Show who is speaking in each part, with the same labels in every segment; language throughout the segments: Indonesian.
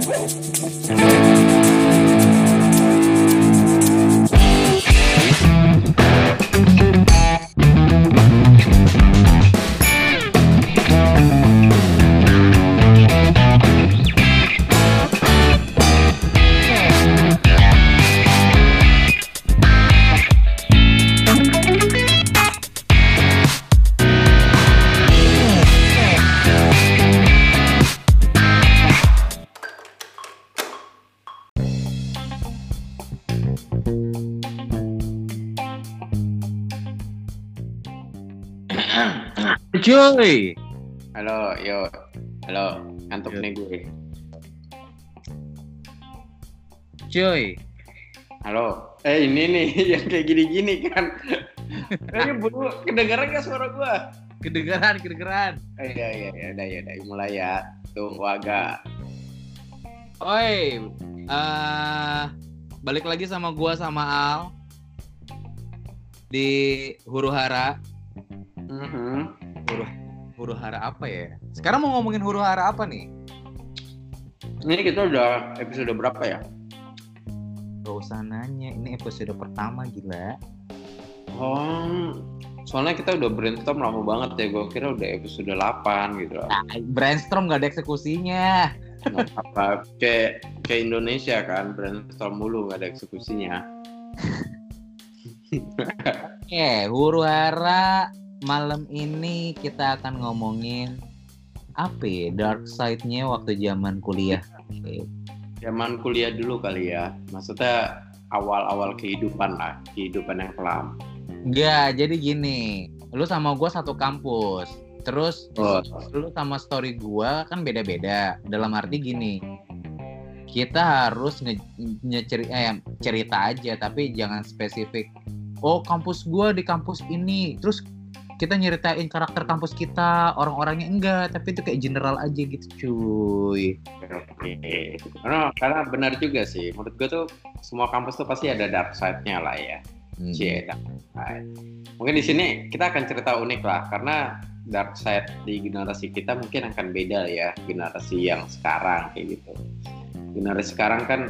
Speaker 1: Thank. Cuy.
Speaker 2: Halo, yo. Halo, ngantuk
Speaker 1: Yo.
Speaker 2: nih gue.
Speaker 1: Cuy.
Speaker 2: Halo. Eh, ini nih yang kayak gini-gini kan. Ini buru kedengeran gak suara gua?
Speaker 1: Kedengeran, kedengeran.
Speaker 2: Eh, iya, iya, iya, udah, ya, udah, mulai ya. Tuh, waga.
Speaker 1: Oi. eh balik lagi sama gua sama Al di Huru Hara.
Speaker 2: Mhm.
Speaker 1: Huru Huru Hara apa ya? Sekarang mau ngomongin Huru Hara apa nih?
Speaker 2: Ini kita udah episode berapa ya?
Speaker 1: Gak usah nanya, ini episode pertama gila.
Speaker 2: Oh, soalnya kita udah brainstorm lama banget ya. Gue kira udah episode 8 gitu.
Speaker 1: Nah, brainstorm gak ada eksekusinya.
Speaker 2: Nggak apa kayak kayak Indonesia kan brainstorm mulu gak ada eksekusinya.
Speaker 1: Eh, Huru Hara malam ini kita akan ngomongin apa ya? Dark side-nya waktu zaman kuliah. Oke.
Speaker 2: Zaman kuliah dulu kali ya. Maksudnya awal-awal kehidupan lah, kehidupan yang kelam.
Speaker 1: Enggak, jadi gini. Lu sama gua satu kampus. Terus
Speaker 2: Oh.
Speaker 1: lu sama story gua kan beda-beda. Dalam arti gini. Kita harus nge, nyeceri- eh, cerita aja tapi jangan spesifik. Oh, kampus gua di kampus ini. Terus kita nyeritain karakter kampus kita, orang-orangnya enggak, tapi itu kayak general aja gitu, cuy.
Speaker 2: Oke. Karena, karena benar juga sih. Menurut gue tuh semua kampus tuh pasti ada dark side-nya lah ya.
Speaker 1: Hmm.
Speaker 2: Cie, dark side. Mungkin di sini kita akan cerita unik lah karena dark side di generasi kita mungkin akan beda ya generasi yang sekarang kayak gitu. Generasi sekarang kan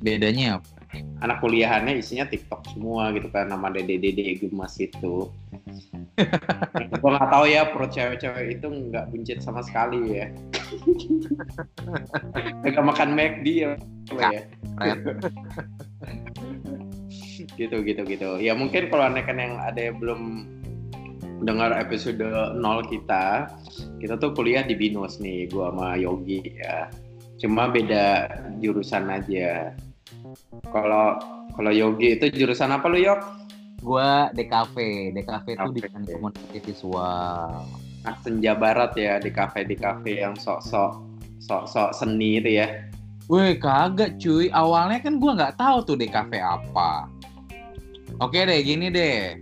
Speaker 1: Bedanya apa?
Speaker 2: anak kuliahannya isinya TikTok semua gitu kan nama dede-dede gemas itu. gue nggak tahu ya perut cewek-cewek itu nggak buncit sama sekali ya. Mereka makan McD ya. ya. Gitu gitu gitu. Ya mungkin kalau aneh kan yang ada yang belum dengar episode 0 kita, kita tuh kuliah di Binus nih, gua sama Yogi ya. Cuma beda jurusan aja. Kalau kalau Yogi itu jurusan apa lu Yok?
Speaker 1: Gua DKV. DKV itu
Speaker 2: DKV.
Speaker 1: desain komunikasi visual.
Speaker 2: Nah, senja barat ya di kafe di kafe yang sok-sok sok-sok seni itu ya.
Speaker 1: Wih kagak cuy, awalnya kan gua nggak tahu tuh DKV apa. Oke deh, gini deh.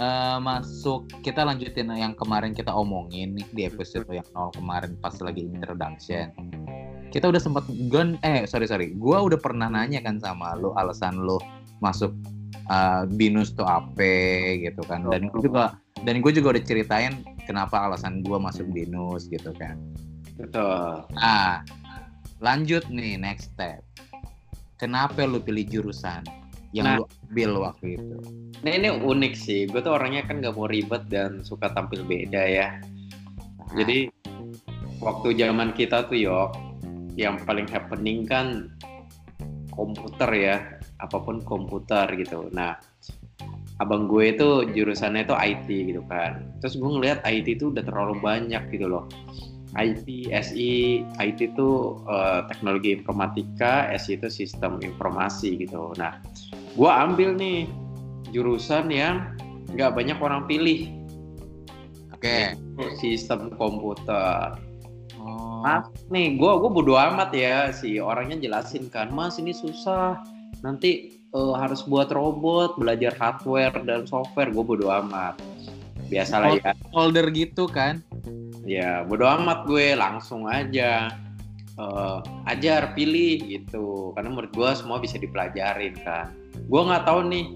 Speaker 1: Eh, masuk kita lanjutin yang kemarin kita omongin nih di episode yang nol kemarin pas lagi introduction. Kita udah sempat gun eh sorry sorry, gua udah pernah nanya kan sama lo alasan lo masuk eh, binus tuh apa gitu kan. Dan gue juga dan gue juga udah ceritain kenapa alasan gua masuk binus gitu kan.
Speaker 2: Betul.
Speaker 1: Nah, lanjut nih next step. Kenapa lu pilih jurusan yang
Speaker 2: Nah.
Speaker 1: lu ambil waktu itu?
Speaker 2: Nah ini unik sih, gue tuh orangnya kan gak mau ribet dan suka tampil beda ya.
Speaker 1: Nah,
Speaker 2: Jadi waktu zaman kita tuh yok, yang paling happening kan komputer ya, apa pun komputer gitu. Nah, abang gue itu jurusannya itu IT gitu kan. Terus gue ngeliat IT itu udah terlalu banyak gitu loh. IT, SI, IT itu eh, teknologi informatika, SI itu sistem informasi gitu. Nah, gue ambil nih jurusan yang nggak banyak orang pilih,
Speaker 1: Oke.
Speaker 2: sistem komputer.
Speaker 1: Oh.
Speaker 2: Mas, nih gue gue bodo amat ya si orangnya jelasin kan, Mas ini susah, nanti eh, harus buat robot, belajar hardware dan software, gue bodo amat. Biasalah ya,
Speaker 1: Folder gitu kan?
Speaker 2: ya bodo amat gue langsung aja eh, ajar pilih gitu, karena menurut gue semua bisa dipelajarin kan. Gue nggak tahu nih,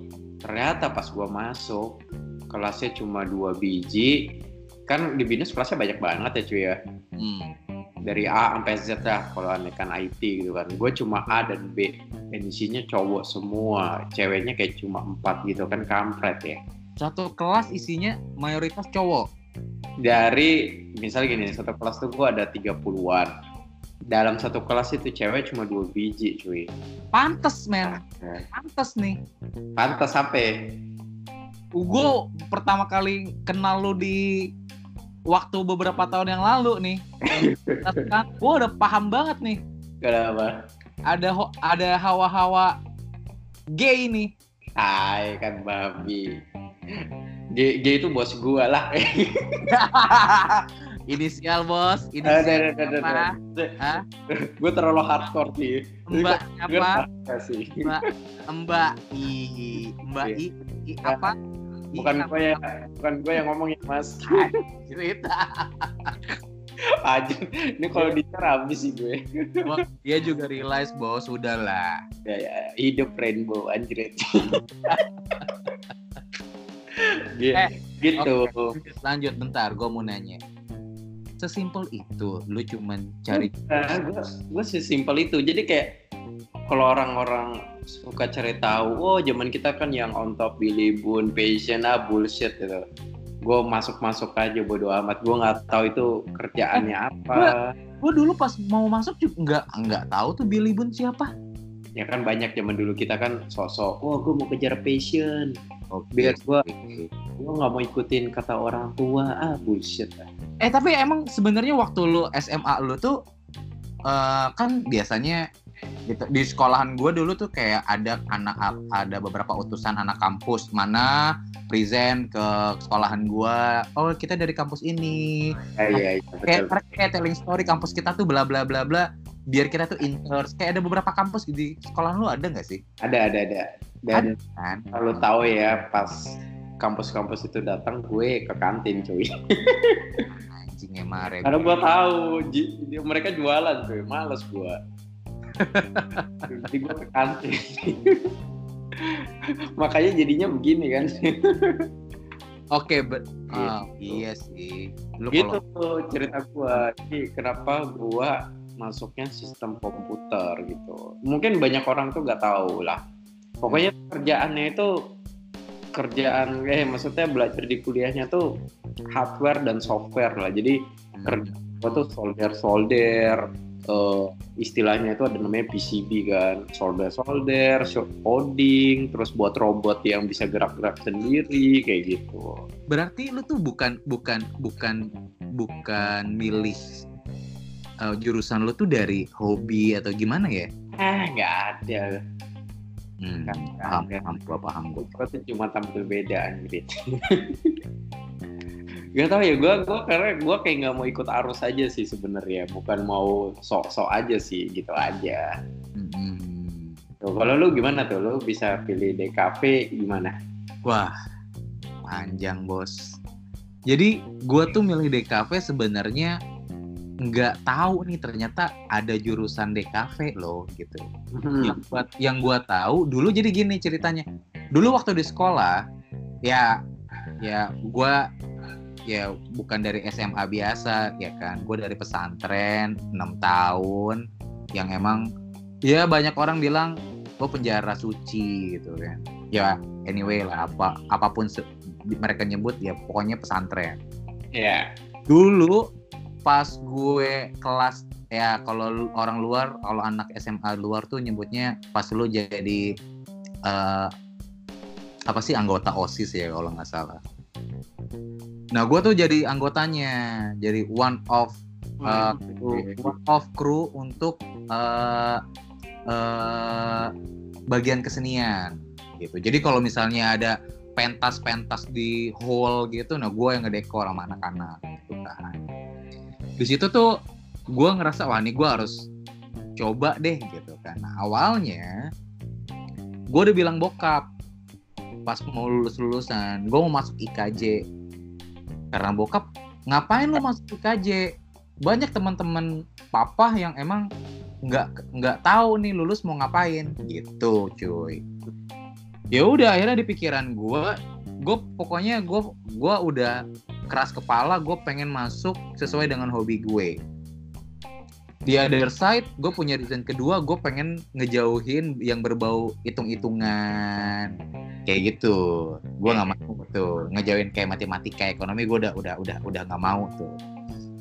Speaker 2: ternyata pas gue masuk kelasnya cuma dua biji, kan di binus kelasnya banyak banget ya cuy ya.
Speaker 1: Hmm.
Speaker 2: Dari A sampai Z lah kalau kan IT gitu kan. Gue cuma A dan B. Dan isinya cowok semua ceweknya kayak cuma empat gitu kan kampret ya.
Speaker 1: Satu kelas isinya mayoritas cowok?
Speaker 2: Dari misalnya gini satu kelas tuh gue ada 30-an dalam satu kelas itu cewek cuma dua biji cuy.
Speaker 1: Pantes men. Pantes. Nih.
Speaker 2: Pantes sampai.
Speaker 1: Gue pertama kali kenal lu di waktu beberapa tahun yang lalu nih. kan gue udah paham banget nih.
Speaker 2: Kenapa?
Speaker 1: Ada ada hawa-hawa gay nih.
Speaker 2: Hai kan babi. Gay, gay itu bos gue lah.
Speaker 1: Inisial bos, inisial
Speaker 2: apa? Gue terlalu hardcore sih.
Speaker 1: Mbak apa? Mbak Mbak I Mbak I, I apa?
Speaker 2: Bukan gue ya bukan gue yang ngomong ya mas.
Speaker 1: Cerita.
Speaker 2: Aja ini kalau dicer habis sih gue.
Speaker 1: Dia juga realize bahwa sudah lah
Speaker 2: ya, ya, hidup rainbow anjir. Eh, gitu.
Speaker 1: okay. lanjut bentar gue mau nanya. Sesimpel itu lu cuman cari
Speaker 2: nah, gue, gue sesimpel itu. Jadi kayak kalau orang-orang suka cari tahu, oh zaman kita kan yang on top Billy Boon, passion ah bullshit gitu. Gue masuk-masuk aja bodo amat. Gue nggak tahu itu kerjaannya eh, apa.
Speaker 1: Gue dulu pas mau masuk juga nggak nggak tahu tuh Billy Boon siapa.
Speaker 2: Ya kan banyak zaman dulu kita kan sosok, oh gue mau kejar passion. Oh, biar gue gue nggak mau ikutin kata orang tua ah bullshit
Speaker 1: eh tapi emang sebenarnya waktu lu SMA lu tuh uh, kan biasanya gitu. di sekolahan gue dulu tuh kayak ada anak ada beberapa utusan anak kampus. Mana present ke sekolahan gue oh kita dari kampus ini.
Speaker 2: Ya, ya, ya,
Speaker 1: kayak mereka kayak telling story kampus kita tuh bla bla bla bla. Biar kita tuh inters kayak ada beberapa kampus di sekolahan lu ada nggak sih?
Speaker 2: Ada ada ada. Dan kan? kalau tahu ya pas kampus-kampus itu datang gue ke kantin cuy.
Speaker 1: Anjingnya mare
Speaker 2: karena gue tahu mereka jualan cuy. Males gue jadi gue ke kantin makanya jadinya begini kan
Speaker 1: Oke, okay, oh, iya sih.
Speaker 2: Lu gitu kalau... cerita gua. Jadi kenapa gua masuknya sistem komputer gitu. Mungkin banyak orang tuh nggak tahu lah. Pokoknya kerjaannya itu kerjaan eh maksudnya belajar di kuliahnya tuh hardware dan software lah. Jadi hmm. kerja gua tuh solder solder uh, istilahnya itu ada namanya PCB kan. Solder solder coding terus buat robot yang bisa gerak-gerak sendiri kayak gitu.
Speaker 1: Berarti lu tuh bukan bukan bukan bukan milih uh, jurusan lu tuh dari hobi atau gimana ya?
Speaker 2: Ah nggak ada.
Speaker 1: Hmm, paham, paham, paham, gua.
Speaker 2: Gua tuh cuma tampil beda gitu. Gak tau ya, gue gua karena gue kayak nggak mau ikut arus aja sih sebenarnya, bukan mau sok-sok aja sih gitu aja. Hmm. Tuh, kalau lu gimana tuh, lu bisa pilih DKP gimana?
Speaker 1: Wah, panjang bos. Jadi gue tuh milih DKV sebenarnya nggak tahu nih ternyata ada jurusan DKV loh gitu. Hmm. Yang buat yang gue tahu dulu jadi gini ceritanya. Dulu waktu di sekolah ya ya gue ya bukan dari SMA biasa ya kan? Gue dari pesantren 6 tahun yang emang ya banyak orang bilang gue penjara suci gitu kan. Ya anyway lah apa apa pun mereka nyebut ya pokoknya pesantren.
Speaker 2: Ya yeah.
Speaker 1: dulu pas gue kelas ya kalau orang luar kalau anak SMA luar tuh nyebutnya pas lu jadi uh, apa sih anggota osis ya kalau nggak salah Nah, gue tuh jadi anggotanya, jadi one of uh, one of crew untuk uh, uh, bagian kesenian gitu. Jadi kalau misalnya ada pentas-pentas di hall gitu, nah gue yang ngedekor sama anak-anak gitu kan. Di situ tuh gue ngerasa wah ini gue harus coba deh gitu kan. Nah, awalnya gue udah bilang bokap pas mau lulus lulusan, gue mau masuk IKJ karena bokap ngapain lo masuk IKJ banyak teman-teman papa yang emang nggak nggak tahu nih lulus mau ngapain. Gitu cuy. Ya udah akhirnya di pikiran gue gue pokoknya gue gue udah keras kepala gue pengen masuk sesuai dengan hobi gue. Di other side gue punya reason kedua gue pengen ngejauhin yang berbau hitung-hitungan kayak gitu. Gue nggak mau tuh ngejauhin kayak matematika ekonomi gue udah udah udah udah nggak mau tuh.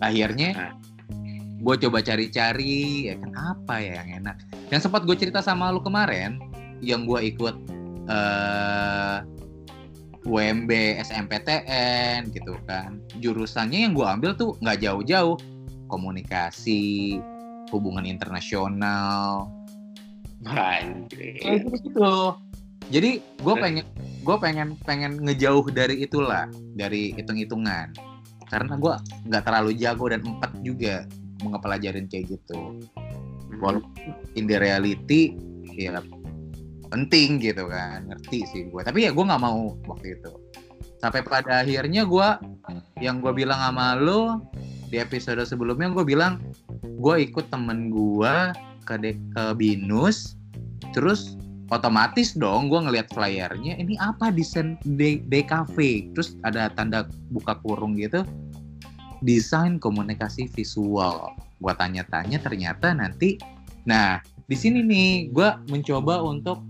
Speaker 1: Akhirnya gue coba cari-cari ya kan apa ya yang enak. Yang sempat gue cerita sama lu kemarin yang gue ikut eh UMB SMPTN gitu kan. Jurusannya yang gue ambil tuh nggak jauh-jauh. Komunikasi hubungan internasional.
Speaker 2: Anjir.
Speaker 1: gitu jadi gue pengen gue pengen pengen ngejauh dari itulah dari hitung-hitungan. Karena gue nggak terlalu jago dan empat juga mengepelajarin kayak gitu. Walaupun in the reality ya penting gitu kan ngerti sih gue tapi ya gue nggak mau waktu itu. Sampai pada akhirnya gue yang gue bilang sama lo di episode sebelumnya gue bilang gue ikut temen gue ke, de- ke binus terus otomatis dong gue ngeliat flyernya ini apa desain DKV terus ada tanda buka kurung gitu. Desain komunikasi visual. Gue tanya-tanya ternyata nanti nah di sini nih gue mencoba untuk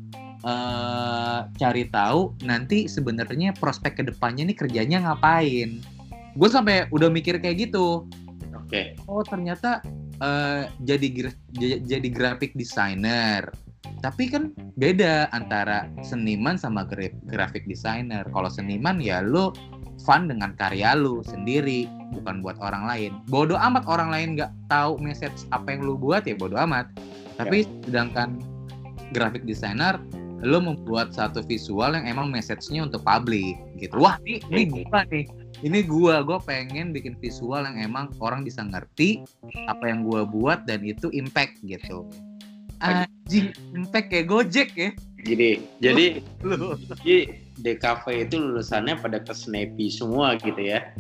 Speaker 1: eh, cari tahu nanti sebenarnya prospek ke depannya nih kerjanya ngapain. Gue sampai udah mikir kayak gitu.
Speaker 2: Oke.
Speaker 1: oh ternyata eh, jadi jadi graphic designer tapi kan beda antara seniman sama gra- graphic designer. Kalau seniman ya lo fun dengan karya lu sendiri bukan buat orang lain. Bodoh amat orang lain nggak tahu message apa yang lu buat ya bodoh amat. Tapi sedangkan graphic designer lo membuat satu visual yang emang message-nya untuk publik gitu. Wah ini ini gua nih. Ini gua gua pengen bikin visual yang emang orang bisa ngerti apa yang gua buat dan itu impact gitu anjing impact kayak gojek ya
Speaker 2: Gini, jadi
Speaker 1: lu
Speaker 2: jadi DKV itu lulusannya pada ke Snappy semua gitu ya.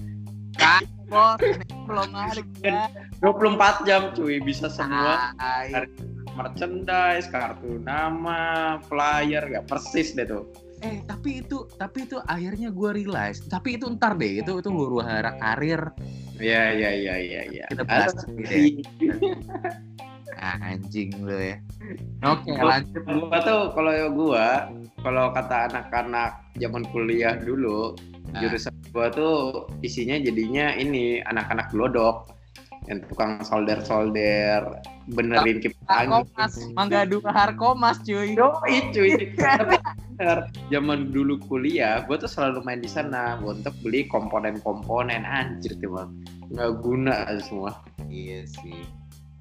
Speaker 1: bos belum ada ya
Speaker 2: 24 jam cuy, bisa semua
Speaker 1: Tai.
Speaker 2: merchandise, kartu nama, flyer, gak persis deh tuh.
Speaker 1: eh tapi itu tapi itu akhirnya gua realize tapi itu ntar deh itu itu huru hara karir
Speaker 2: Iya, iya, iya, iya, iya.
Speaker 1: Kita bahas
Speaker 2: Ada-
Speaker 1: nanti Ah, anjing lu ya oke lanjut
Speaker 2: Gua tuh kalau gua, kalau kata anak-anak zaman kuliah dulu,
Speaker 1: Ah.
Speaker 2: jurusan gua tuh isinya jadinya ini anak-anak glodok yang tukang solder-solder, benerin kipas angin.
Speaker 1: Harkomas mangga dua Harkomas cuy
Speaker 2: Yoi cuy. Tapi bener, zaman dulu kuliah, gue tuh selalu main di sana untuk beli komponen-komponen anjir tuh. Nggak guna semua.
Speaker 1: iya sih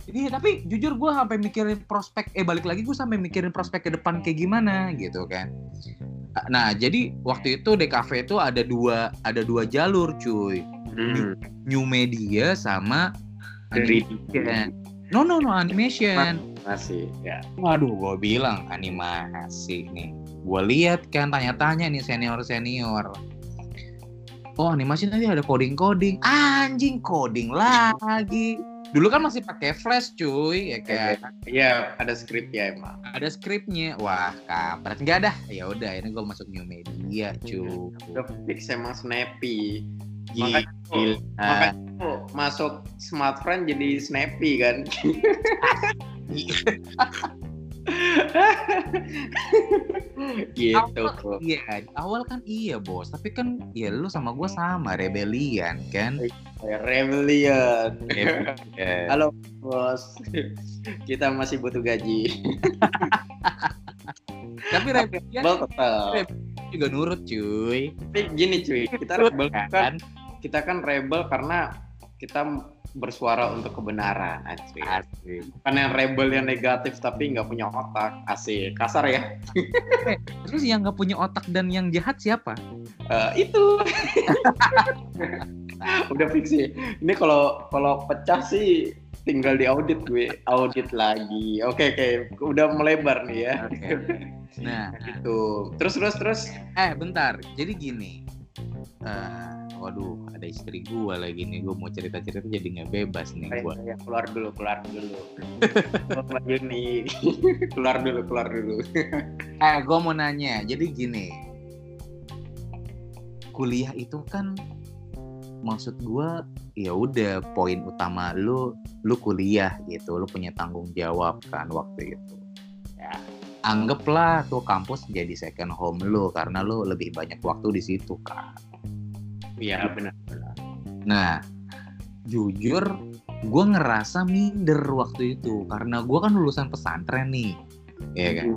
Speaker 1: jadi tapi jujur gue sampai mikirin prospek eh balik lagi gue sampai mikirin prospek ke depan kayak gimana gitu kan nah jadi waktu itu DKV itu ada dua ada dua jalur cuy
Speaker 2: Hmm.
Speaker 1: new media sama animation no no no animation
Speaker 2: masih ya.
Speaker 1: Waduh, gue bilang animasi nih. Gue lihat kan tanya-tanya nih senior-senior. Oh animasi nanti ada coding-coding. Anjing coding lagi. Dulu kan masih pakai flash cuy, ya kayak
Speaker 2: Iya ada skrip ya emang.
Speaker 1: ada skripnya. Wah, kampret enggak dah. Ya udah, ini gue masuk new media cuy.
Speaker 2: Udah fix emang snappy.
Speaker 1: Gila.
Speaker 2: Makanya tuh, makanya tuh masuk smartphone jadi snappy kan. gitu.
Speaker 1: Awal, iya, awal kan iya bos, tapi kan ya lu sama gue sama rebellion kan.
Speaker 2: Rebellion.
Speaker 1: Rebellion.
Speaker 2: Halo bos, kita masih butuh gaji.
Speaker 1: Tapi rebellion
Speaker 2: Rebel tetap.
Speaker 1: juga nurut cuy.
Speaker 2: Tapi gini cuy, kita rebel kan, kita kan rebel karena kita bersuara untuk kebenaran, cuy.
Speaker 1: Asik.
Speaker 2: Bukan yang rebel yang negatif tapi nggak punya otak, asik. Kasar ya?
Speaker 1: Terus yang nggak punya otak dan yang jahat siapa?
Speaker 2: Eh, itu. Udah fix sih. Ini kalau kalau pecah sih tinggal di audit gue, audit lagi. Oke oke, udah melebar nih ya.
Speaker 1: Nah,
Speaker 2: Gitu. Terus terus terus.
Speaker 1: eh bentar. Jadi gini. Eh, waduh, ada istri gua lagi nih. Gua mau cerita-cerita jadi nggak bebas nih.
Speaker 2: Ya, keluar dulu, keluar dulu. keluar lagi nih. keluar dulu, keluar dulu.
Speaker 1: Eh, gua mau nanya. Jadi gini. Kuliah itu kan maksud gua ya udah poin utama lu lu kuliah gitu lu punya tanggung jawab kan waktu itu ya anggaplah tuh kampus jadi second home lu karena lu lebih banyak waktu di situ kan
Speaker 2: Iya benar benar.
Speaker 1: nah jujur gue ngerasa minder waktu itu. Karena gue kan lulusan pesantren nih. Ya kan?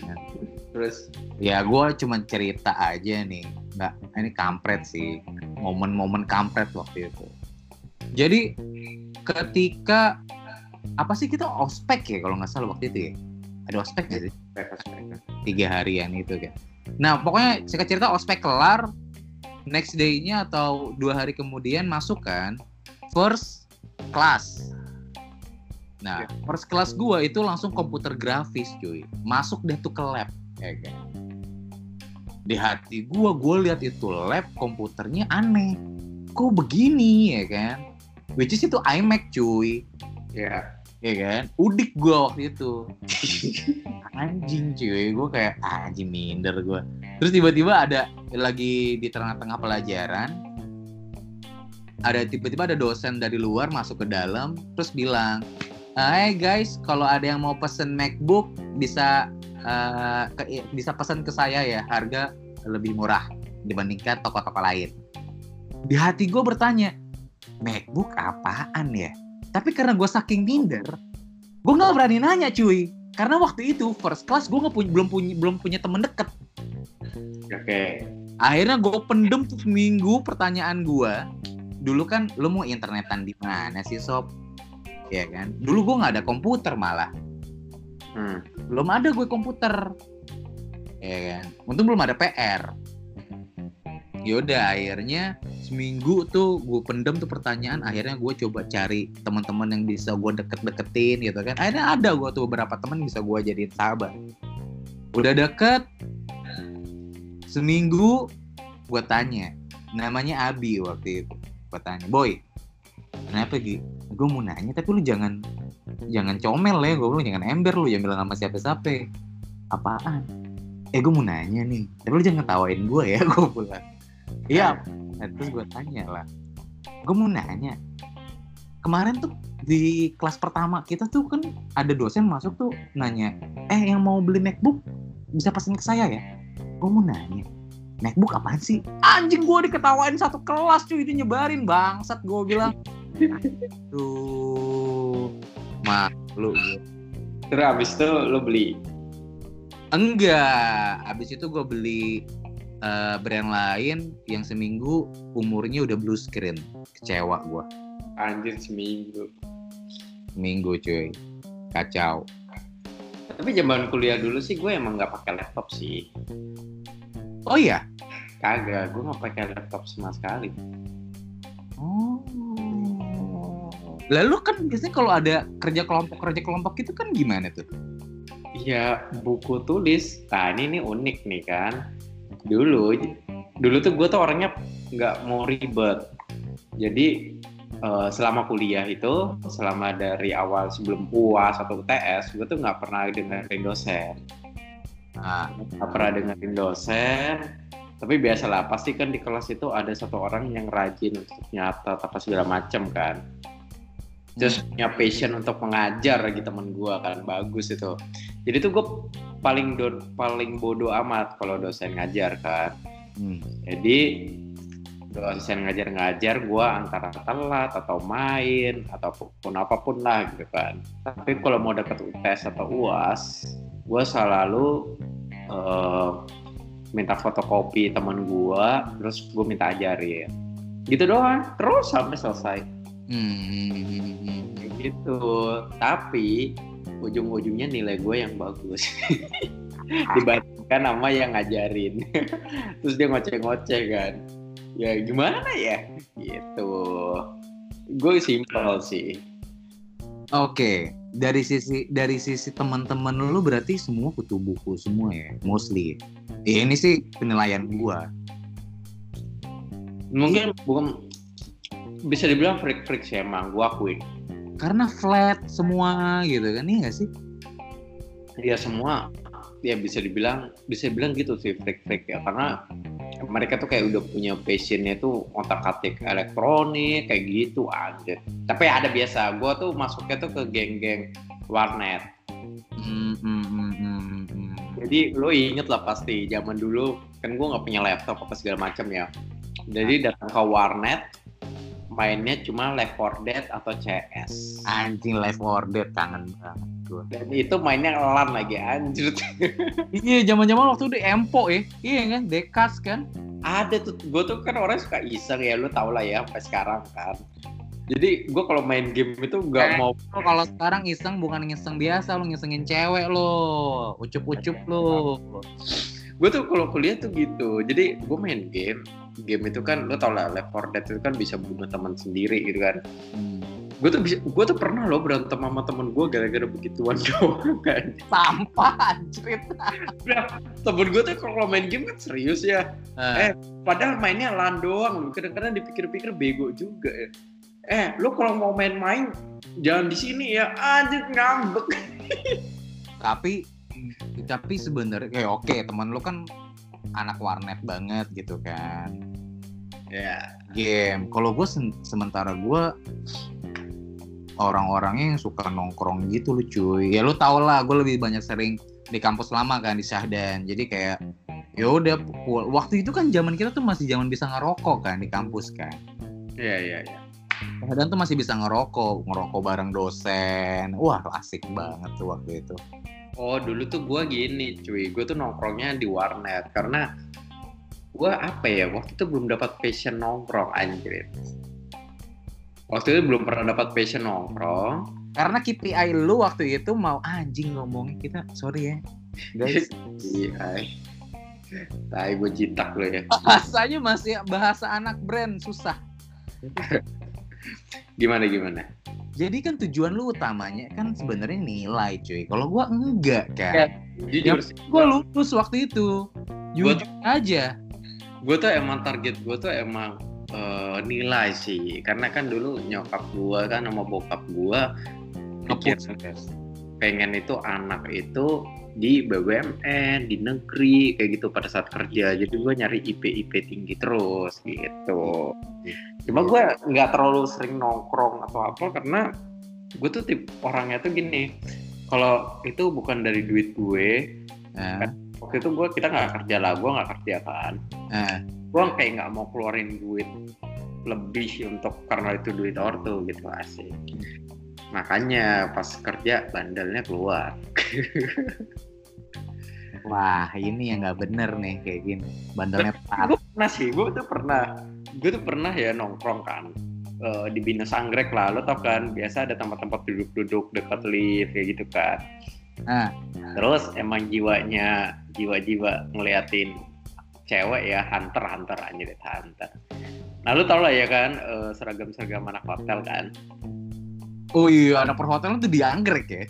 Speaker 2: Terus?
Speaker 1: Ya gue cuma cerita aja nih. Nggak ini kampret sih. Momen-momen kampret waktu itu. Jadi ketika apa sih kita ospek ya kalau nggak salah waktu itu ya? Ada ospek nggak sih? Tiga harian itu kan. Nah pokoknya singkat cerita ospek kelar next day-nya atau dua hari kemudian masuk kan first class. Nah
Speaker 2: Ya.
Speaker 1: first class gua itu langsung komputer grafis cuy. Masuk deh tuh ke lab ya kan? Di hati gua gua lihat itu lab komputernya aneh. Kok begini ya kan? Which is itu iMac cuy.
Speaker 2: Ya
Speaker 1: ya kan? Udik gua waktu itu. Anjing cuy. Gue kayak "Ah, anjing minder gue terus tiba-tiba ada lagi di tengah-tengah pelajaran ada tiba-tiba ada dosen dari luar masuk ke dalam terus bilang Hai guys, kalau ada yang mau pesen MacBook bisa eh, ke- bisa pesan ke saya ya, harga lebih murah dibandingkan toko-toko lain. Di hati gue bertanya, MacBook apaan ya? Tapi karena gue saking minder, gue nggak berani nanya cuy. Karena waktu itu first class gue nggak punya belum punya belum punya temen deket.
Speaker 2: oke
Speaker 1: Akhirnya gue pendem tuh seminggu pertanyaan gue. Dulu kan lu mau internetan di mana sih sob? Ya kan. Dulu gue nggak ada komputer malah.
Speaker 2: Hmm.
Speaker 1: Belum ada gue komputer. Ya kan. Untung belum ada PR. Yaudah akhirnya seminggu tuh gue pendem tuh pertanyaan akhirnya gue coba cari teman-teman yang bisa gue deket-deketin gitu kan. Akhirnya ada gue tuh beberapa teman bisa gue jadiin sahabat. Udah deket seminggu gue tanya namanya Abi waktu itu. Gue tanya boy kenapa Gi? gue mau nanya tapi lu jangan jangan comel ya gue bilang jangan ember lu jangan bilang nama siapa-siapa. Apaan? Eh gue mau nanya nih tapi lu jangan ketawain gue ya gue bilang iya. Nah, terus gue tanya lah. Gue mau nanya. Kemarin tuh di kelas pertama kita tuh kan ada dosen masuk tuh nanya eh yang mau beli MacBook bisa pesan ke saya ya? Gue mau nanya MacBook apaan sih? Anjing gue diketawain satu kelas cuy. Itu nyebarin bangsat gue bilang. Tuh malu
Speaker 2: terus abis itu lo beli?
Speaker 1: Enggak. Abis itu gue beli eh, brand lain yang seminggu umurnya udah blue screen. Kecewa gue
Speaker 2: anjir seminggu.
Speaker 1: Minggu cuy. Kacau.
Speaker 2: Tapi zaman kuliah dulu sih gue emang nggak pakai laptop sih.
Speaker 1: Oh iya?
Speaker 2: Kagak gue nggak pakai laptop sama sekali.
Speaker 1: Oh. Lalu kan biasanya kalau ada kerja kelompok kerja kelompok itu kan gimana tuh?
Speaker 2: Iya buku tulis. Nah ini nih unik nih kan dulu dulu tuh gue tuh orangnya nggak mau ribet. Jadi eh, selama kuliah itu selama dari awal sebelum uas atau UTS gue tuh nggak pernah dengerin dosen.
Speaker 1: Nah
Speaker 2: nggak pernah dengerin dosen. Tapi biasalah pasti kan di kelas itu ada satu orang yang rajin untuk nyatet apa segala macem kan. Terus punya passion untuk mengajar lagi temen gue kan bagus itu. Jadi tuh gue paling do paling bodoh amat kalau dosen ngajar kan.
Speaker 1: Hmm.
Speaker 2: jadi dosen ngajar-ngajar gue antara telat atau main ataupun apa pun lah gitu kan. Tapi kalau mau deket UTS atau UAS gue selalu eh, minta fotokopi teman gue terus gue minta ajarin. Gitu doang terus sampai selesai.
Speaker 1: Hmm.
Speaker 2: Kayak gitu. Tapi ujung-ujungnya nilai gue yang bagus. Dibandingkan sama yang ngajarin. Terus dia ngoceh-ngoceh kan. Ya gimana ya? Gitu. Gue simpel sih.
Speaker 1: Oke, dari sisi dari sisi teman-teman lu berarti semua kutu buku semua ya, mostly. Ya, ini sih penilaian gua.
Speaker 2: mungkin bukan bisa dibilang freak-freak sih emang. Gue akuin
Speaker 1: Karena flat semua gitu kan, iya gak sih?
Speaker 2: ya semua. Ya bisa dibilang bisa dibilang gitu sih freak-freak ya. Karena mereka tuh kayak udah punya passionnya tuh otak atik elektronik kayak gitu aja. Tapi ada biasa. Gue tuh masuknya tuh ke geng-geng warnet.
Speaker 1: Hmm, hmm, hmm.
Speaker 2: jadi lo inget lah pasti zaman dulu. Kan gue nggak punya laptop apa segala macam ya. Jadi datang ke warnet mainnya cuma Left 4 Dead atau CS
Speaker 1: Anjing Left 4 Dead kangen banget gua.
Speaker 2: dan itu mainnya LAN lagi anjir
Speaker 1: Iya, zaman-zaman waktu di Empo ya. Iya kan, Dekas kan.
Speaker 2: ada tuh gue tuh kan orang suka iseng ya lu tau lah ya sampai sekarang kan jadi gue kalau main game itu nggak
Speaker 1: Eh.
Speaker 2: mau
Speaker 1: kalau sekarang iseng bukan ngiseng biasa, lo ngisengin cewek lo, ucup-ucup lo.
Speaker 2: Gue tuh kalau kuliah tuh gitu. Jadi gue main game. Game itu kan lo tau lah Left 4 Dead itu kan bisa bunuh teman sendiri gitu kan.
Speaker 1: Hmm.
Speaker 2: gue tuh bisa gue tuh pernah lo berantem sama temen gue gara-gara begituan doang kan.
Speaker 1: Sampah anjrit.
Speaker 2: temen gue tuh kalau main game kan serius ya.
Speaker 1: Eh,
Speaker 2: padahal mainnya LAN doang. Lo kadang-kadang dipikir-pikir bego juga ya. Eh lo kalau mau main-main jangan di sini ya. Anjir ngambek.
Speaker 1: Tapi tapi sebenarnya kayak oke teman lo kan anak warnet banget gitu kan.
Speaker 2: Ya.
Speaker 1: Game. Kalau gue sementara gue orang-orangnya yang suka nongkrong gitu lu cuy. Ya lu tau lah gue lebih banyak sering di kampus lama kan di Syahdan. Jadi kayak ya udah waktu itu kan zaman kita tuh masih zaman bisa ngerokok kan di kampus kan.
Speaker 2: Iya iya iya.
Speaker 1: Syahdan tuh masih bisa ngerokok ngerokok bareng dosen. Wah asik banget tuh waktu itu
Speaker 2: Oh dulu tuh gue gini cuy, gue tuh nongkrongnya di warnet karena gue apa ya waktu itu belum dapat passion nongkrong anjir. Waktu itu belum pernah dapat passion nongkrong.
Speaker 1: karena KPI lu waktu itu mau anjing ngomongin kita sorry ya guys
Speaker 2: Iya. Tai gue jitak lo ya.
Speaker 1: bahasanya masih bahasa anak brand susah
Speaker 2: Gimana gimana?
Speaker 1: Jadi kan tujuan lu utamanya kan sebenarnya nilai cuy. Kalau gua enggak
Speaker 2: Ya.
Speaker 1: kan.
Speaker 2: Jujur sih.
Speaker 1: Gua lulus waktu itu. Jujur aja.
Speaker 2: Gue tuh emang target gue tuh emang eh, nilai sih. Karena kan dulu nyokap gue kan sama bokap pikir
Speaker 1: Ngepus.
Speaker 2: pengen itu anak itu di BUMN di negeri kayak gitu pada saat kerja jadi gue nyari IP IP tinggi terus gitu cuma gue nggak terlalu sering nongkrong atau apa karena gue tuh tip orangnya tuh gini kalau itu bukan dari duit gue
Speaker 1: Nah,
Speaker 2: waktu itu gue kita nggak kerja lah gue nggak kerja kan.
Speaker 1: Nah,
Speaker 2: gue kayak nggak mau keluarin duit lebih untuk karena itu duit ortu gitu asik. Makanya pas kerja bandelnya keluar.
Speaker 1: Wah ini yang nggak bener nih kayak gini. Bandelnya
Speaker 2: gue pernah sih gue tuh pernah gue tuh pernah ya nongkrong kan eh, di Binus Anggrek lah. Lo tau kan biasa ada tempat-tempat duduk-duduk dekat lift kayak gitu kan.
Speaker 1: Nah.
Speaker 2: terus emang jiwanya jiwa-jiwa ngeliatin cewek ya hunter hunter anjir hunter. Nah lu tau lah ya kan eh, seragam-seragam anak hotel kan.
Speaker 1: Oh iya, anak perhotelan tuh dianggrek ya.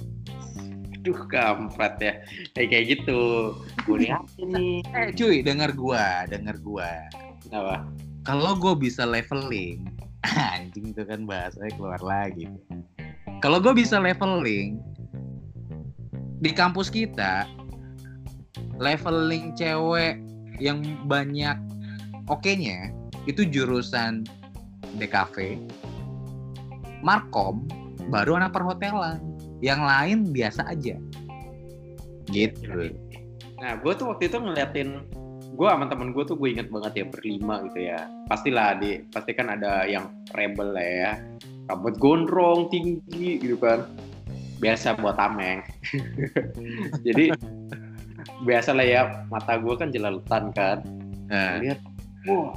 Speaker 2: aduh kampret ya. Kayak kayak gitu. Gue nih.
Speaker 1: Eh cuy, denger gua, denger gua.
Speaker 2: apa
Speaker 1: Kalau gua bisa leveling, anjing itu kan bahasanya keluar lagi. Kalau gua bisa leveling di kampus kita, leveling cewek yang banyak oke-nya itu jurusan DKV, Markom, baru anak perhotelan. Yang lain biasa aja. Gitu.
Speaker 2: Nah, gue tuh waktu itu ngeliatin gue sama temen gue tuh gue inget banget ya berlima gitu ya. Pastilah di pasti kan ada yang rebel lah ya. Rambut gondrong tinggi gitu kan. Biasa buat tameng. Jadi biasa lah ya mata gue kan jelalutan kan.
Speaker 1: Nah.
Speaker 2: Lihat, wah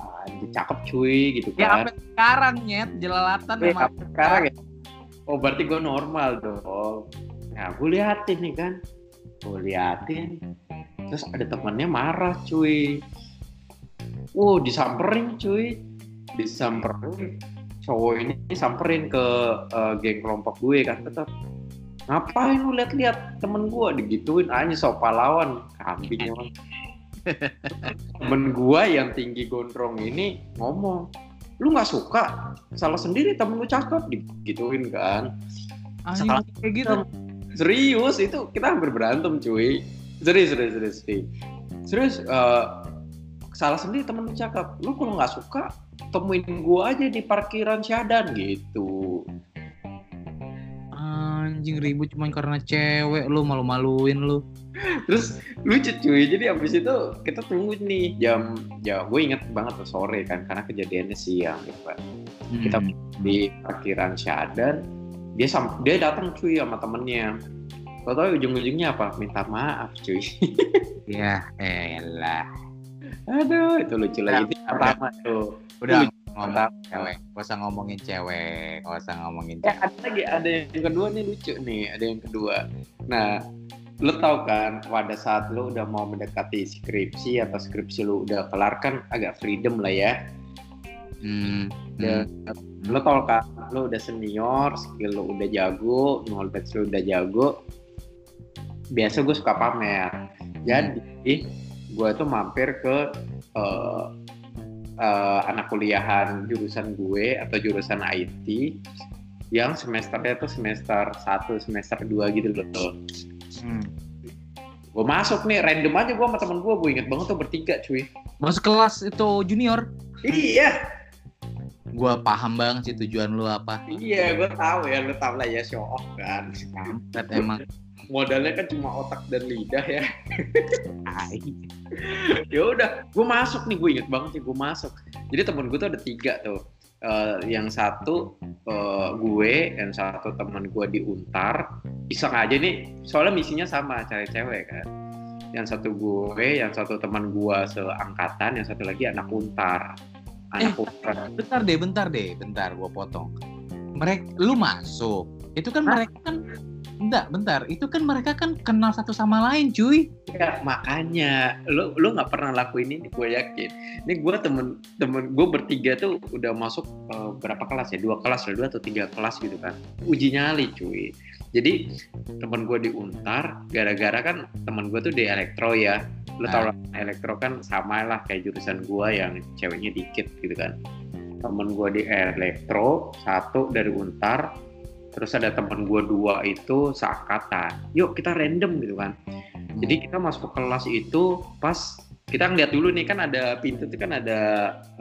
Speaker 2: cakep cuy gitu
Speaker 1: Ya
Speaker 2: kan.
Speaker 1: sampai sekarang nyet jelalatan sama
Speaker 2: sampai sekarang ya. Oh berarti gue normal dong. Nah gue liatin nih kan. Gue liatin. Terus ada temannya marah cuy. Wow disamperin cuy. Disamperin. Cowok ini samperin ke eh, geng kelompok gue kan tetap. Ngapain lu liat-liat temen gue digituin aja sok pahlawan kambing emang. temen gue yang tinggi gondrong ini ngomong lu nggak suka salah sendiri temen lu cakep digituin kan
Speaker 1: anjing
Speaker 2: Salah.
Speaker 1: kayak gitu.
Speaker 2: serius itu kita hampir berantem cuy serius serius serius serius, serius eh, salah sendiri temen cakap lu kalau nggak suka temuin gua aja di parkiran Syadan gitu.
Speaker 1: Anjing ribut cuma karena cewek lu malu-maluin lu.
Speaker 2: terus lucu cuy. Jadi abis itu kita tunggu nih jam jam gue inget banget tuh sore kan karena kejadiannya siang gitu kan. Kita
Speaker 1: Hmm.
Speaker 2: di parkiran Syadan dia sam dia datang cuy sama temennya Tau tau ujung-ujungnya apa? Minta maaf cuy.
Speaker 1: Ya, elah.
Speaker 2: Aduh, itu lucu lagi. Itu pertama tuh.
Speaker 1: Udah ngomong cewek, gak usah ngomongin cewek, gak usah ngomongin
Speaker 2: Ya,
Speaker 1: cewek.
Speaker 2: ada lagi, ada yang kedua nih lucu nih, ada yang kedua. Nah, lu tau kan, pada saat lu udah mau mendekati skripsi atau skripsi lu udah kelar kan agak freedom lah ya.
Speaker 1: Hmm.
Speaker 2: Ya, lu tau kan, lu udah senior, skill lu udah jago, knowledge lu udah jago. Biasa gue suka pamer. Jadi, gue tuh mampir ke eh, eh, anak kuliahan jurusan gue atau jurusan IT yang semesternya tuh semester 1, semester 2 gitu loh.
Speaker 1: Hmm.
Speaker 2: Gue masuk nih, random aja gue sama temen gue, gue inget banget tuh bertiga cuy.
Speaker 1: Masuk kelas itu junior.
Speaker 2: Iya,
Speaker 1: Gua paham banget sih tujuan lu apa.
Speaker 2: iya gue tahu ya, lu tahu lah ya show off kan.
Speaker 1: Kampret emang.
Speaker 2: Modalnya kan cuma otak dan lidah ya. Ya udah gue masuk nih gue inget banget sih gue masuk. Jadi temen gue tuh ada tiga tuh. Eh, yang satu eh, gue yang satu temen gue di untar. Iseng aja nih soalnya misinya sama cari cewek kan. Yang satu gue yang satu teman gue seangkatan yang satu lagi anak untar. Anak untar.
Speaker 1: Bentar deh, bentar deh, bentar gua potong. Mereka lu masuk. Itu kan mereka kan enggak, bentar. Itu kan mereka kan kenal satu sama lain, cuy.
Speaker 2: Ya, makanya. Lu lu nggak pernah lakuin ini gue yakin. Ini gue temen temen gue bertiga tuh udah masuk eh, berapa kelas ya? Dua kelas lah dua atau tiga kelas gitu kan. Uji nyali cuy. Jadi temen gue di untar gara-gara kan temen gue tuh di elektro ya. Lu tau lah elektro kan sama lah kayak jurusan gue yang ceweknya dikit gitu kan. Temen gue di elektro satu dari untar terus ada temen gue dua itu seangkatan yuk kita random gitu kan jadi kita masuk kelas itu pas kita ngeliat dulu nih kan ada pintu itu kan ada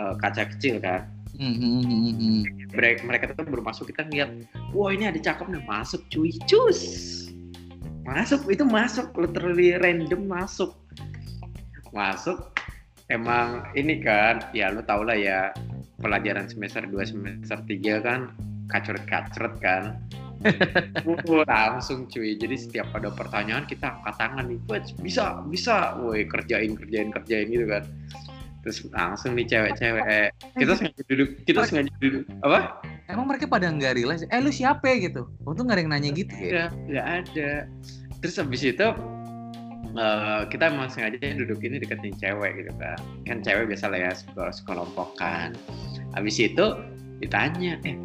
Speaker 2: eh, kaca kecil kan.
Speaker 1: Hmm, hmm, hmm, hmm.
Speaker 2: Mereka, mereka tuh baru masuk kita ngeliat, wah ini ada cakep nih masuk cuy cus. Masuk itu masuk literally random masuk. Masuk emang ini kan ya lu tau lah ya pelajaran semester 2 semester 3 kan kacret-kacret kan. Uh, langsung cuy. Jadi setiap ada pertanyaan kita angkat tangan nih "Wah, bisa bisa. Woi kerjain kerjain kerjain gitu kan. Terus langsung nih cewek-cewek. Kita sengaja duduk kita sengaja duduk. Apa?
Speaker 1: Emang mereka pada nggak realize, eh lu siapa? gitu? Untung nggak ada yang nanya gitu ya.
Speaker 2: ya nggak ada. Terus habis itu eh, kita emang sengaja duduk ini deketin cewek gitu kan. Kan cewek biasa lah ya sekolah sekelompok kan habis itu ditanya eh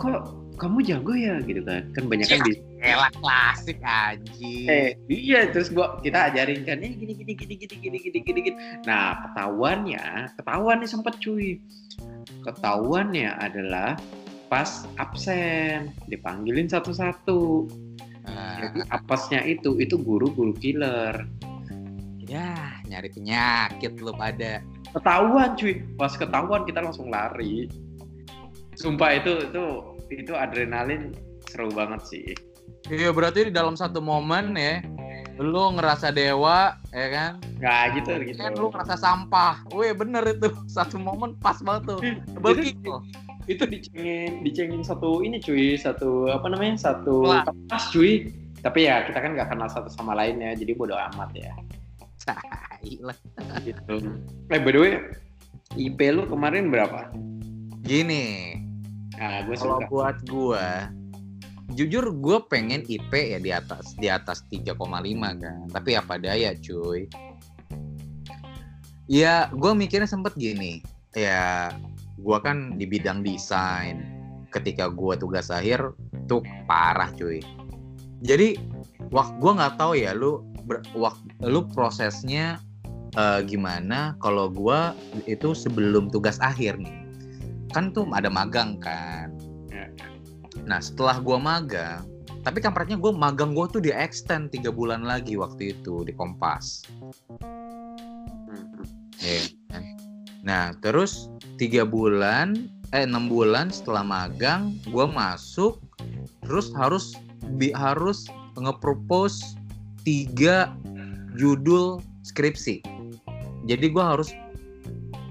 Speaker 2: kok kamu jago ya gitu kan kan banyak kan di
Speaker 1: Elah klasik anjing.
Speaker 2: Eh, iya terus gua kita ajarin kan eh gini gini gini gini gini gini gini gini. Nah, ketahuannya, ketahuan nih sempet cuy. Ketahuannya adalah pas absen, dipanggilin satu-satu.
Speaker 1: Nah,
Speaker 2: Jadi apesnya itu itu guru-guru killer.
Speaker 1: ya nyari penyakit lu pada.
Speaker 2: Ketahuan cuy. Pas ketahuan kita langsung lari. Sumpah itu itu itu adrenalin seru banget sih.
Speaker 1: Iya berarti di dalam satu momen ya, lu ngerasa dewa, ya kan?
Speaker 2: Nggak gitu gitu.
Speaker 1: Kan lu ngerasa sampah. Wih bener itu satu momen pas banget tuh. Double
Speaker 2: Itu- itu dicengin dicengin satu ini cuy satu apa namanya satu
Speaker 1: kelas
Speaker 2: cuy tapi ya kita kan nggak kenal satu sama lainnya jadi bodo amat ya
Speaker 1: lah.
Speaker 2: gitu eh by the way IP lu kemarin berapa
Speaker 1: Gini,
Speaker 2: nah gue
Speaker 1: kalau buat gua jujur gue pengen IP ya di atas di atas 3,5 kan. Tapi apa daya cuy. Ya gue mikirnya sempet gini. Ya gue kan di bidang desain. Ketika gue tugas akhir tuh parah cuy. Jadi wak gue nggak tahu ya lu ber, wak, lu prosesnya eh, gimana kalau gue itu sebelum tugas akhir nih kan tuh ada magang kan
Speaker 2: Ya.
Speaker 1: Nah setelah gua magang, tapi kampretnya gue magang gue tuh di extend tiga bulan lagi waktu itu di Kompas. Ya kan? Nah, terus tiga bulan, eh enam bulan setelah magang, gue masuk, terus harus bi harus nge-propose tiga judul skripsi. Jadi gue harus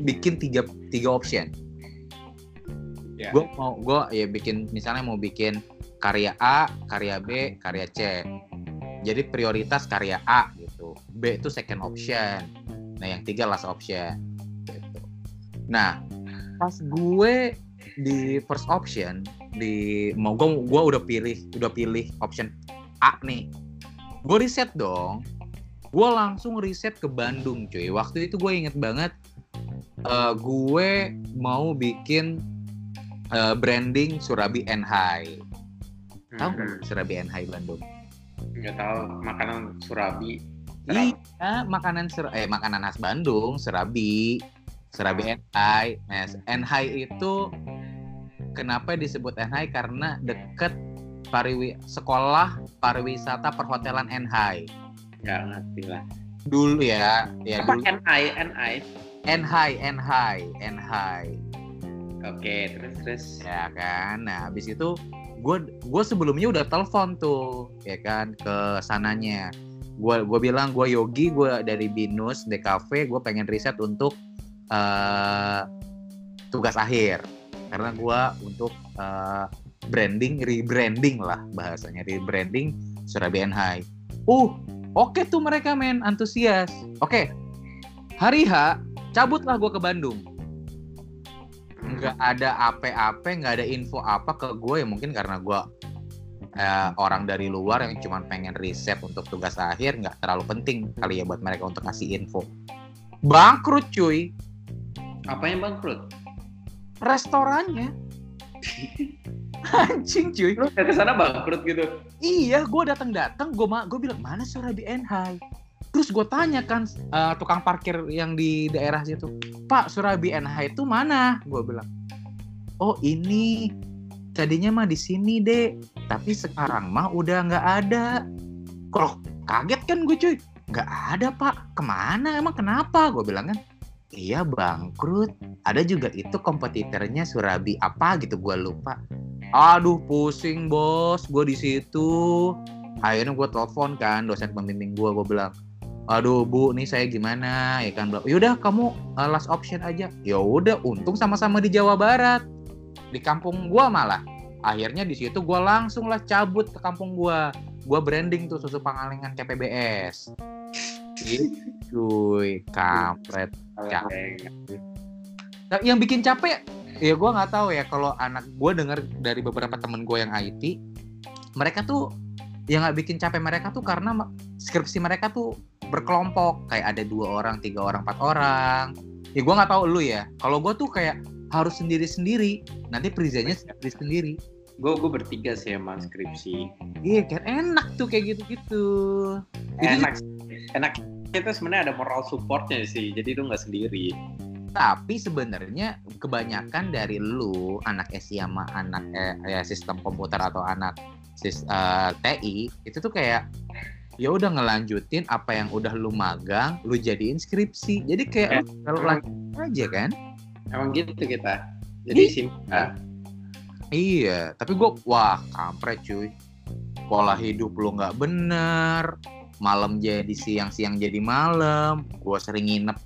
Speaker 1: bikin tiga tiga option.
Speaker 2: Ya.
Speaker 1: Gue mau gue ya bikin misalnya mau bikin karya A, karya B, karya C. Jadi prioritas karya A gitu. B itu second option. Nah yang tiga last option. Gitu. Nah pas gue di first option di mau gue gue udah pilih udah pilih option A nih gue riset dong gue langsung riset ke Bandung cuy waktu itu gue inget banget eh, gue mau bikin eh, branding Surabi and High tahu
Speaker 2: Hmm,
Speaker 1: Surabi and High Bandung?
Speaker 2: Nggak tahu makanan Surabi.
Speaker 1: iya makanan ser eh makanan khas Bandung Serabi Serabi and High nah and High itu kenapa disebut and High karena deket pariwi sekolah pariwisata perhotelan and High
Speaker 2: Nggak ngerti lah.
Speaker 1: dulu ya ya
Speaker 2: Apa
Speaker 1: dulu.
Speaker 2: NI NI?
Speaker 1: and High and
Speaker 2: Oke, terus terus.
Speaker 1: ya kan? Nah habis itu gue gue sebelumnya udah telepon tuh ya kan ke sananya. Gue gue bilang gue Yogi gue dari binus DKV gue pengen riset untuk eh, tugas akhir. Karena gue untuk eh, branding rebranding lah bahasanya rebranding Surabaya High uh oke tuh mereka men. Antusias. Oke hari H cabutlah gue ke Bandung nggak ada apa-apa nggak ada info apa ke gue ya mungkin karena gue eh, orang dari luar yang cuma pengen riset untuk tugas akhir nggak terlalu penting kali ya buat mereka untuk ngasih info. Bangkrut cuy.
Speaker 2: Apa yang bangkrut?
Speaker 1: restorannya. Anjing cuy.
Speaker 2: Lu udah ke sana bangkrut gitu?
Speaker 1: iya gue datang datang gue gue bilang mana Surabi Enhai terus gue tanya kan eh, tukang parkir yang di daerah situ Pak Surabi Enhai itu mana? Gue bilang oh ini. Tadinya mah di sini deh tapi sekarang mah udah nggak ada. Kalau kaget kan gue cuy. Nggak ada pak. Ke mana? Emang kenapa? Gue bilang kan. Iya bangkrut. Ada juga itu kompetitornya Surabi apa gitu gue lupa. Aduh pusing bos. Gue di situ. Akhirnya gue telepon kan dosen pembimbing gue gue bilang aduh bu nih saya gimana? Ya kan yaudah kamu uh, last option aja. Ya udah untung sama-sama di Jawa Barat. Di kampung gue malah. Akhirnya di situ gue langsung lah cabut ke kampung gue gue branding tuh susu pangalengan gitu cuy kampret Ya. Nah, yang bikin capek ya gue nggak tahu ya kalau anak gue dengar dari beberapa temen gue yang IT mereka tuh yang nggak bikin capek mereka tuh karena skripsi mereka tuh berkelompok. Kayak ada dua orang tiga orang empat orang. Ya gue nggak tahu lu ya. Kalau gue tuh kayak harus sendiri sendiri nanti presentnya sendiri sendiri
Speaker 2: Gue gue bertiga sih emang skripsi.
Speaker 1: iya kan enak tuh kayak gitu gitu
Speaker 2: Enak, enak. Itu sebenarnya ada moral supportnya sih, jadi lu nggak sendiri.
Speaker 1: tapi sebenarnya kebanyakan dari lu anak SI sama anak eh, ya, sistem komputer atau anak sis, eh, TI itu tuh kayak ya udah ngelanjutin apa yang udah lu magang lu jadiin skripsi. Jadi kayak lu kalau lanjut aja kan?
Speaker 2: Emang gitu kita. Jadi simpel.
Speaker 1: iya tapi gue wah kampret cuy. Pola hidup lu nggak bener malam jadi siang siang jadi malam gue sering nginep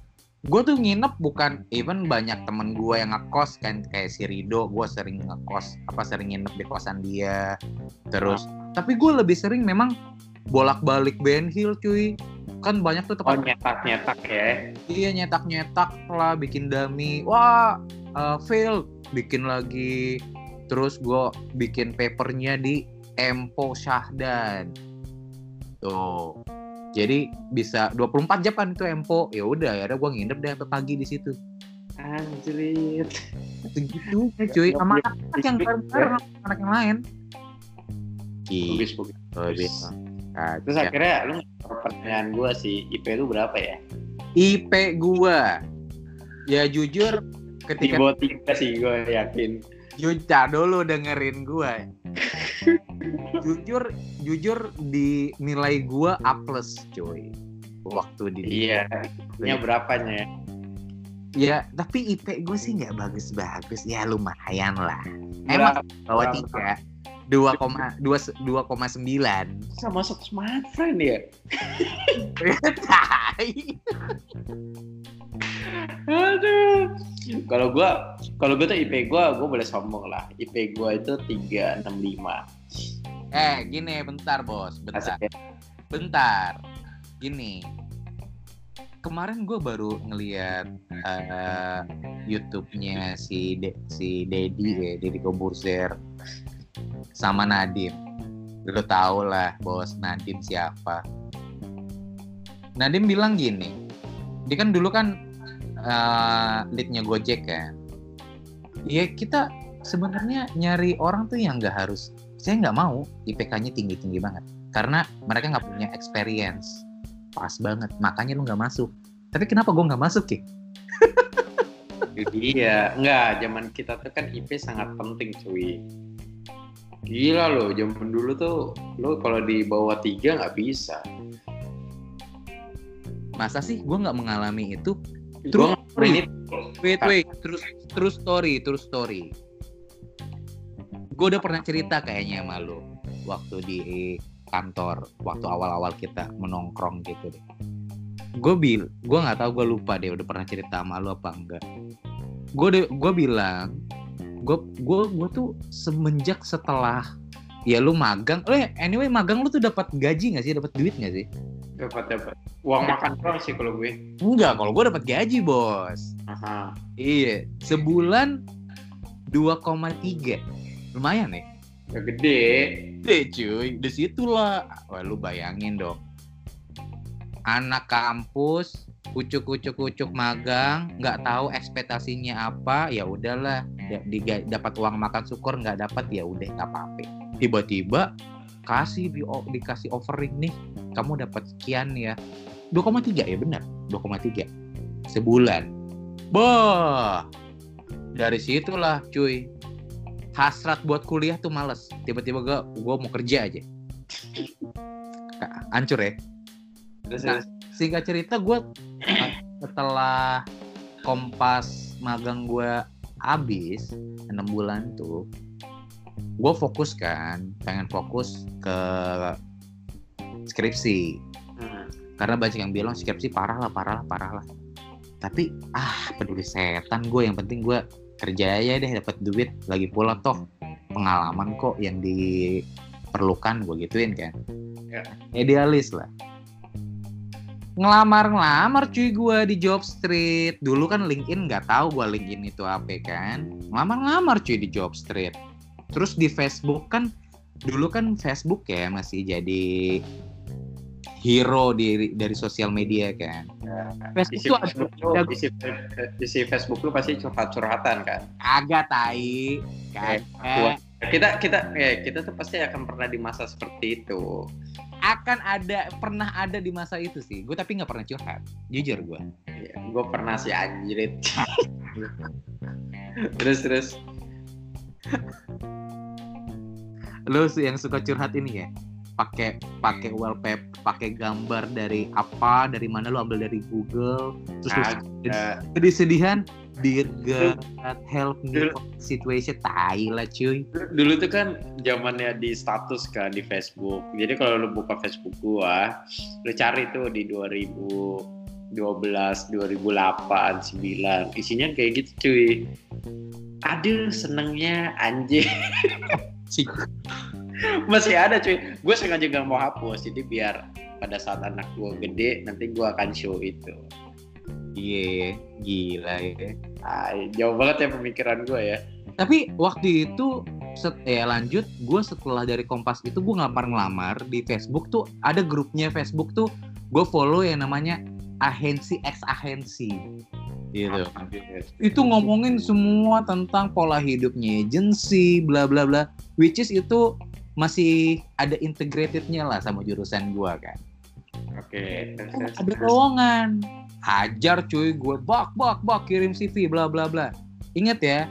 Speaker 1: gue tuh nginep bukan even banyak temen gue yang ngekos kan kayak si Rido gue sering ngekos apa sering nginep di kosan dia terus tapi gue lebih sering memang bolak balik Ben Hill cuy kan banyak tuh
Speaker 2: Oh
Speaker 1: tempat
Speaker 2: nyetak nyetak ya.
Speaker 1: Iya nyetak nyetak lah bikin dummy. Wah uh, fail bikin lagi. Terus gue bikin papernya di Empo Syahdan. Tuh. Jadi bisa 24 jam kan itu Empo. Ya udah ya gue nginep deh sampai pagi di situ.
Speaker 2: Anjir.
Speaker 1: Segitu ya, cuy sama anak-anak yang sama anak yang lain.
Speaker 2: Bagus
Speaker 1: Gitu.
Speaker 2: bagus. Terus akhirnya lu pertanyaan gue sih, IP lu berapa ya?
Speaker 1: IP gua ya jujur
Speaker 2: Di
Speaker 1: ketika
Speaker 2: bawah tiga sih gue yakin.
Speaker 1: Juca dulu dengerin gua. jujur jujur di nilai gua A plus cuy. Waktu di
Speaker 2: Iya. Nya berapanya?
Speaker 1: Ya, tapi IP gue sih nggak bagus-bagus. Ya lumayan lah. Emang bawa
Speaker 2: Berapa?
Speaker 1: tiga. Dua koma dua dua koma sembilan.
Speaker 2: Sama satu smartphone ya.
Speaker 1: Tai.
Speaker 2: Aduh. Kalau gua kalau gua tuh IP gua gua boleh sombong lah. IP gua itu 365.
Speaker 1: Eh, gini bentar bos, bentar,
Speaker 2: Asik ya.
Speaker 1: bentar. Gini, kemarin gue baru ngeliat eh, YouTube-nya si De si Dedi ya, Dedi Kobuzer sama Nadim. Lo tau lah bos Nadim siapa. Nadim bilang gini, dia kan dulu kan eh, leadnya Gojek kan. Ya kita sebenarnya nyari orang tuh yang nggak harus saya nggak mau IPK-nya tinggi-tinggi banget karena mereka nggak punya experience pas banget makanya lu nggak masuk tapi kenapa gue nggak masuk ya
Speaker 2: Iya, enggak, zaman kita tuh kan IP sangat penting cuy. Gila loh, zaman dulu tuh lo kalau di bawah tiga nggak bisa.
Speaker 1: masa sih gue nggak mengalami itu? True.
Speaker 2: ini.
Speaker 1: Wait wait terus terus story terus story. Gue udah pernah cerita kayaknya sama lu waktu di kantor waktu awal-awal kita menongkrong gitu deh. Gue bil gue nggak tahu gue lupa deh udah pernah cerita sama lu apa enggak. Gue gue bilang gue gue gue tuh semenjak setelah ya lu magang eh anyway magang lu tuh dapat gaji nggak sih dapat duit nggak sih
Speaker 2: dapat dapat uang makan doang sih kalau gue.
Speaker 1: enggak kalau gue dapat gaji bos
Speaker 2: Aha.
Speaker 1: Iya, sebulan 2,3. Lumayan ya?
Speaker 2: Ya gede.
Speaker 1: Gede cuy, di situlah. Wah, lu bayangin dong. Anak kampus, kucuk-kucuk-kucuk magang, nggak tahu ekspektasinya apa, ya udahlah. Da- diga- dapat uang makan syukur, nggak dapat ya udah nggak apa-apa. Tiba-tiba kasih di dikasih offering nih, kamu dapat sekian ya. 2,3 ya benar, 2,3 sebulan. Bah, dari situlah cuy. Hasrat buat kuliah tuh males. Tiba-tiba gue gua mau kerja aja. Hancur ya. Nah. Singkat cerita gue setelah kompas magang gue habis 6 bulan tuh gue fokus kan pengen fokus ke skripsi.
Speaker 2: Hmm.
Speaker 1: karena banyak yang bilang skripsi parah lah parah lah parah lah. Tapi ah peduli setan gue yang penting gue kerja aja deh dapat duit. Lagi pula toh pengalaman kok yang diperlukan gue gituin kan.
Speaker 2: Ya.
Speaker 1: idealis lah ngelamar ngelamar cuy gue di job street. Dulu kan LinkedIn nggak tahu gue LinkedIn itu apa kan. Ngelamar ngelamar cuy di job street. Terus di Facebook kan dulu kan Facebook ya masih jadi hero di dari sosial media kan. Facebook
Speaker 2: Isi
Speaker 1: ada
Speaker 2: Facebook, lu, isi, isi Facebook lu pasti curhat-curhatan kan.
Speaker 1: agak tai.
Speaker 2: Kayak
Speaker 1: kagak
Speaker 2: Kita kita ya, kita tuh pasti akan pernah di masa seperti itu.
Speaker 1: Akan ada pernah ada di masa itu sih. Gue tapi nggak pernah curhat jujur gue
Speaker 2: Ya, gue pernah sih anjrit. terus terus.
Speaker 1: lo sih yang suka curhat ini ya? Pakai pakai wallpaper pakai gambar dari apa dari mana lo ambil dari Google terus lo
Speaker 2: Nah,
Speaker 1: sedih-sedihan dear God help me
Speaker 2: Dulu-
Speaker 1: situation tai lah cuy
Speaker 2: dulu tuh kan zamannya di status kan di Facebook. Jadi kalau lu buka Facebook gua, lu cari tuh di 2012, 2008, 9, isinya kayak gitu cuy. Aduh, senengnya anjir. Masih ada cuy. Gue sengaja gak mau hapus, jadi biar pada saat anak gue gede nanti gue akan show itu.
Speaker 1: Iya gila ya.
Speaker 2: Ay, jauh banget ya pemikiran gue ya.
Speaker 1: tapi waktu itu set, ya lanjut gue setelah dari Kompas itu gue ngelamar-ngelamar di Facebook tuh ada grupnya Facebook tuh gue follow yang namanya ahensi X ahensi. Gitu. Itu ngomongin semua tentang pola hidupnya agency bla bla bla which is itu masih ada integratednya lah sama jurusan gua kan.
Speaker 2: Oke. terus,
Speaker 1: ada lowongan hajar cuy gue bak bak bak kirim CV bla bla bla. Ingat ya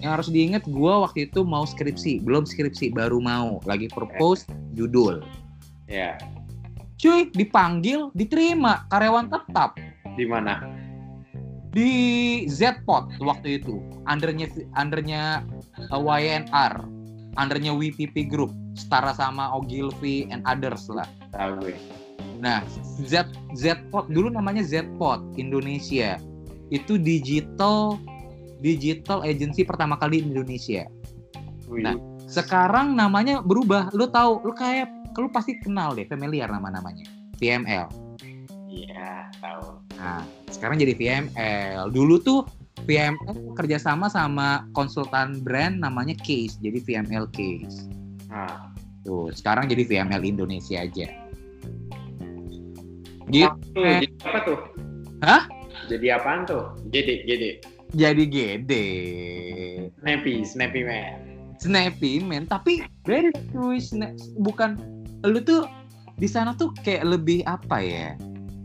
Speaker 1: yang harus diingat gua waktu itu mau skripsi belum skripsi baru mau. Lagi propose judul.
Speaker 2: Ya,
Speaker 1: cuy dipanggil diterima karyawan tetap.
Speaker 2: Di mana?
Speaker 1: di Zpot waktu itu. Undernya undernya uh, YNR undernya WPP Group. Setara sama Ogilvy and others lah.
Speaker 2: Tahu gue.
Speaker 1: Nah Z Zpot dulu namanya Zpot Indonesia itu digital digital agency pertama kali di Indonesia
Speaker 2: Wih.
Speaker 1: Nah. sekarang namanya berubah lu tahu lu kayak lu pasti kenal deh familiar nama namanya VML
Speaker 2: Iya, tahu.
Speaker 1: Nah, sekarang jadi VML. Dulu tuh VML kerjasama sama konsultan brand namanya Case, jadi VML Case.
Speaker 2: Nah,
Speaker 1: Tuh, sekarang jadi VML Indonesia aja. Gitu.
Speaker 2: jadi apa tuh?
Speaker 1: Hah?
Speaker 2: Jadi apaan tuh? Jadi, jadi.
Speaker 1: Jadi gede.
Speaker 2: Snappy, Snappy Man.
Speaker 1: Snappy man, tapi beda cuy. Sna- bukan lu tuh di sana tuh kayak lebih apa ya?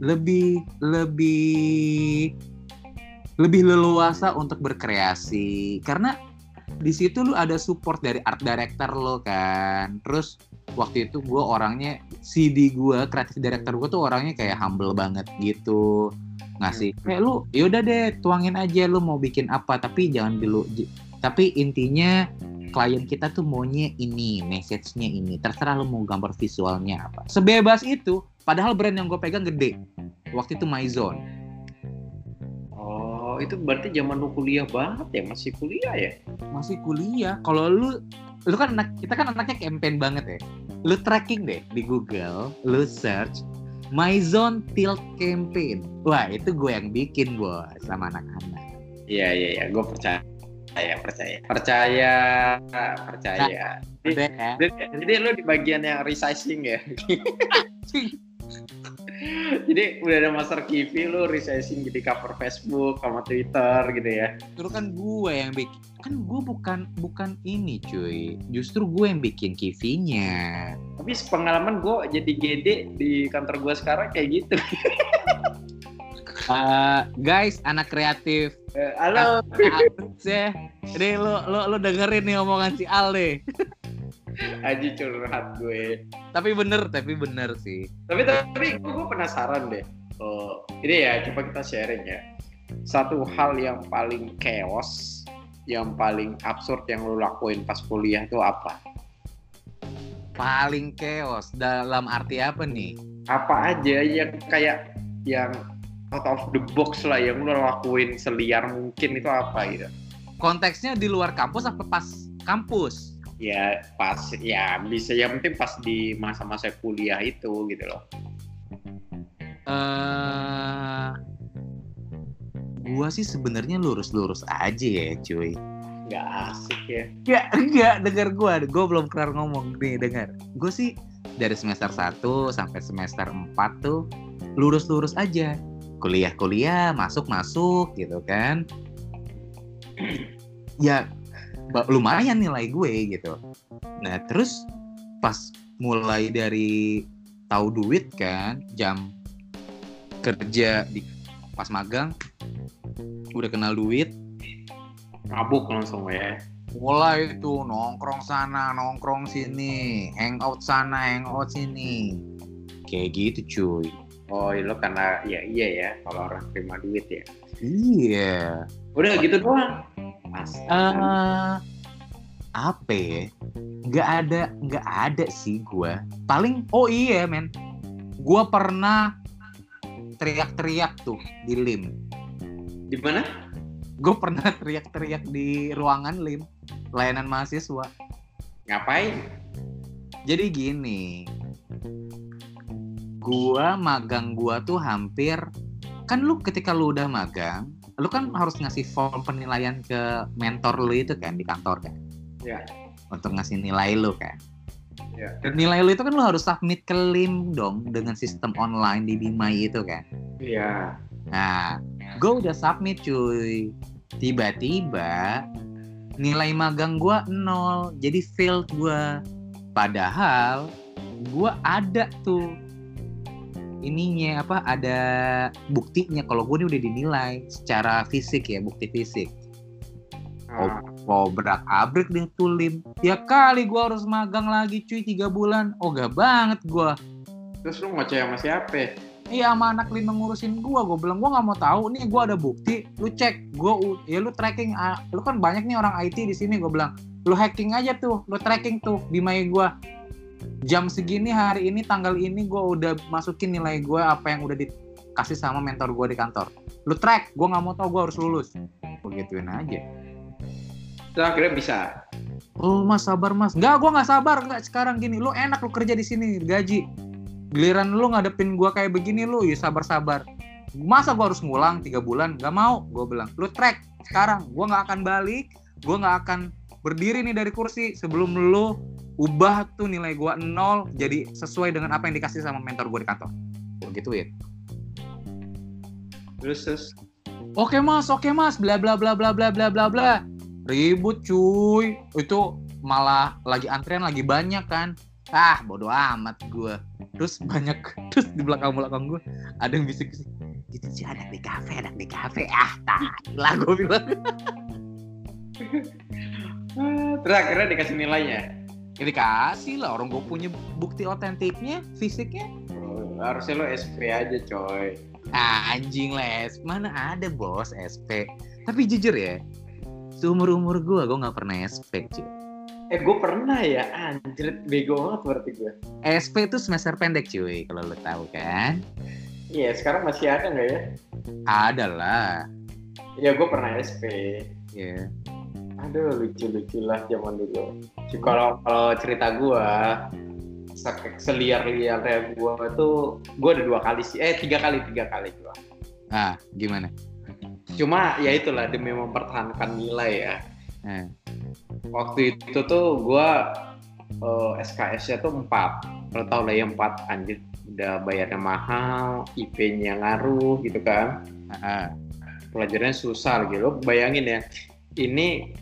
Speaker 1: Lebih lebih lebih leluasa untuk berkreasi karena di situ lu ada support dari art director lo kan. Terus waktu itu gue orangnya CD gue kreatif director gue tuh orangnya kayak humble banget gitu. Ngasih kayak lu yaudah deh tuangin aja lu mau bikin apa? Tapi jangan dulu tapi intinya klien kita tuh maunya ini message-nya ini. Terserah lu mau gambar visualnya apa. Sebebas itu padahal brand yang gue pegang gede. Waktu itu MyZone
Speaker 2: Oh, itu berarti zaman lu kuliah banget ya, masih kuliah ya?
Speaker 1: masih kuliah. Kalau lu lu kan anak kita kan anaknya campaign banget ya lu tracking deh di Google lu search MyZone Tilt Campaign wah itu gue yang bikin bos sama anak-anak
Speaker 2: Iya, iya, iya, gue percaya. Percaya, percaya. Percaya, percaya. Jadi,
Speaker 1: Udah ya.
Speaker 2: jadi, jadi lu di bagian yang resizing ya? jadi udah ada master Kivi lu resizing jadi cover Facebook sama Twitter gitu ya?
Speaker 1: Justru kan gue yang bikin kan gue bukan bukan ini cuy. Justru gue yang bikin kivinya
Speaker 2: Tapi pengalaman gue jadi gede di kantor gue sekarang kayak gitu.
Speaker 1: Eh, guys anak kreatif.
Speaker 2: Eh, Halo,
Speaker 1: ya Deh lo, lo, lo dengerin nih omongan si Al deh
Speaker 2: Aji curhat gue.
Speaker 1: Tapi bener, tapi bener sih
Speaker 2: Tapi tapi gue penasaran deh. Oh, ini ya coba kita sharing ya. Satu hal yang paling chaos, yang paling absurd yang lu lakuin pas kuliah itu apa?
Speaker 1: Paling chaos dalam arti apa nih?
Speaker 2: Apa aja yang kayak yang out of the box lah yang lu lakuin seliar mungkin itu apa gitu?
Speaker 1: Konteksnya di luar kampus apa pas kampus?
Speaker 2: Ya pas ya bisa yang penting pas di masa-masa kuliah itu gitu loh.
Speaker 1: eh gua sih sebenarnya lurus-lurus aja ya cuy
Speaker 2: Nggak asik ya.
Speaker 1: Ya enggak denger gua, gua belum kelar ngomong nih dengar. Gue sih dari semester 1 sampai semester 4 tuh lurus-lurus aja. Kuliah-kuliah, masuk-masuk gitu kan. ya lumayan nilai gue gitu. Nah, terus pas mulai dari tahu duit kan, jam kerja di pas magang udah kenal duit,
Speaker 2: Mabuk langsung ya.
Speaker 1: mulai itu nongkrong sana nongkrong sini hangout sana hangout sini kayak gitu cuy
Speaker 2: Oh, lo karena ya iya ya kalau orang terima duit ya.
Speaker 1: iya
Speaker 2: Udah gitu doang. Mas.
Speaker 1: eh apa ya nggak ada nggak ada sih gua paling oh iya men gua pernah teriak-teriak tuh di lim
Speaker 2: Di mana?
Speaker 1: gue pernah teriak-teriak di ruangan lim layanan mahasiswa
Speaker 2: Ngapain?
Speaker 1: Jadi gini, gua magang gua tuh hampir kan lu ketika lu udah magang, lu kan harus ngasih form penilaian ke mentor lu itu kan di kantor kan.
Speaker 2: Ya.
Speaker 1: Untuk ngasih nilai lu kan.
Speaker 2: Ya.
Speaker 1: Dan nilai lu itu kan lu harus submit ke LIM dong dengan sistem online di Bimai itu kan.
Speaker 2: Iya.
Speaker 1: Nah, gue udah submit cuy. Tiba-tiba nilai magang gua nol, jadi failed gua. Padahal gua ada tuh ininya apa ada buktinya kalau gue ini udah dinilai secara fisik ya bukti fisik. Mau berak abrik di tulim. Ya kali gua harus magang lagi cuy tiga bulan. Oh gak banget gua.
Speaker 2: Terus lu ngoceh sama siapa?
Speaker 1: iya sama anak lino ngurusin gua. Gua bilang gua nggak mau tahu. Nih gua ada bukti. Lu cek. Gua u- ya lu tracking. Lu kan banyak nih orang IT di sini. Gua bilang lu hacking aja tuh. Lu tracking tuh di my gua jam segini hari ini tanggal ini gua udah masukin nilai gua apa yang udah dikasih sama mentor gua di kantor. Lu track gua nggak mau tahu gua harus lulus. Begituin aja.
Speaker 2: Terus akhirnya bisa.
Speaker 1: Oh mas sabar mas. Enggak gua nggak sabar. Enggak sekarang gini Lu enak lu kerja di sini gaji. Giliran lu ngadepin gua kayak begini lu Ya sabar-sabar. Masa gua harus ngulang tiga bulan? Gak mau Gua bilang. Lu track sekarang. Gua nggak akan balik Gua nggak akan berdiri nih dari kursi Sebelum lu ubah tuh nilai gua nol Jadi sesuai dengan apa yang dikasih sama mentor gua di kantor Gua gituin
Speaker 2: Terus terus.
Speaker 1: Oke mas, oke mas, bla bla bla bla bla bla bla bla. Ribut cuy. Itu malah lagi antrian lagi banyak kan. Ah, bodoh amat gue. Terus banyak terus di belakang belakang gue ada yang bisik bisik. Gitu sih anak di kafe, anak di kafe. Ah, tak lah gue bilang.
Speaker 2: Ah, Terus akhirnya dikasih nilainya.
Speaker 1: Ya dikasih lah orang gue punya bukti otentiknya, fisiknya.
Speaker 2: Oh, harusnya lo SP aja coy.
Speaker 1: Ah, anjing les, mana ada bos SP. Tapi jujur ya, seumur umur gue gue nggak pernah SP cuy.
Speaker 2: Eh gue pernah ya, anjir bego banget berarti gue.
Speaker 1: SP itu semester pendek cuy, kalau lo tahu kan.
Speaker 2: Iya sekarang masih ada nggak ya?
Speaker 1: Ada lah.
Speaker 2: Iya gue pernah SP.
Speaker 1: Ya.
Speaker 2: Aduh lucu-lucu lah zaman dulu. Kalau kalau cerita gue, se- seliar-liarnya gue tuh, gue ada dua kali sih, eh tiga kali tiga kali gue.
Speaker 1: Ah, gimana?
Speaker 2: Cuma ya itulah demi mempertahankan nilai ya.
Speaker 1: Eh.
Speaker 2: Waktu itu tuh gue eh, SKS-nya tuh empat. Lo tau lah ya empat anjir udah bayarnya mahal, IP-nya ngaruh gitu kan.
Speaker 1: Ah, ah.
Speaker 2: pelajarannya susah gitu. Lo bayangin ya, ini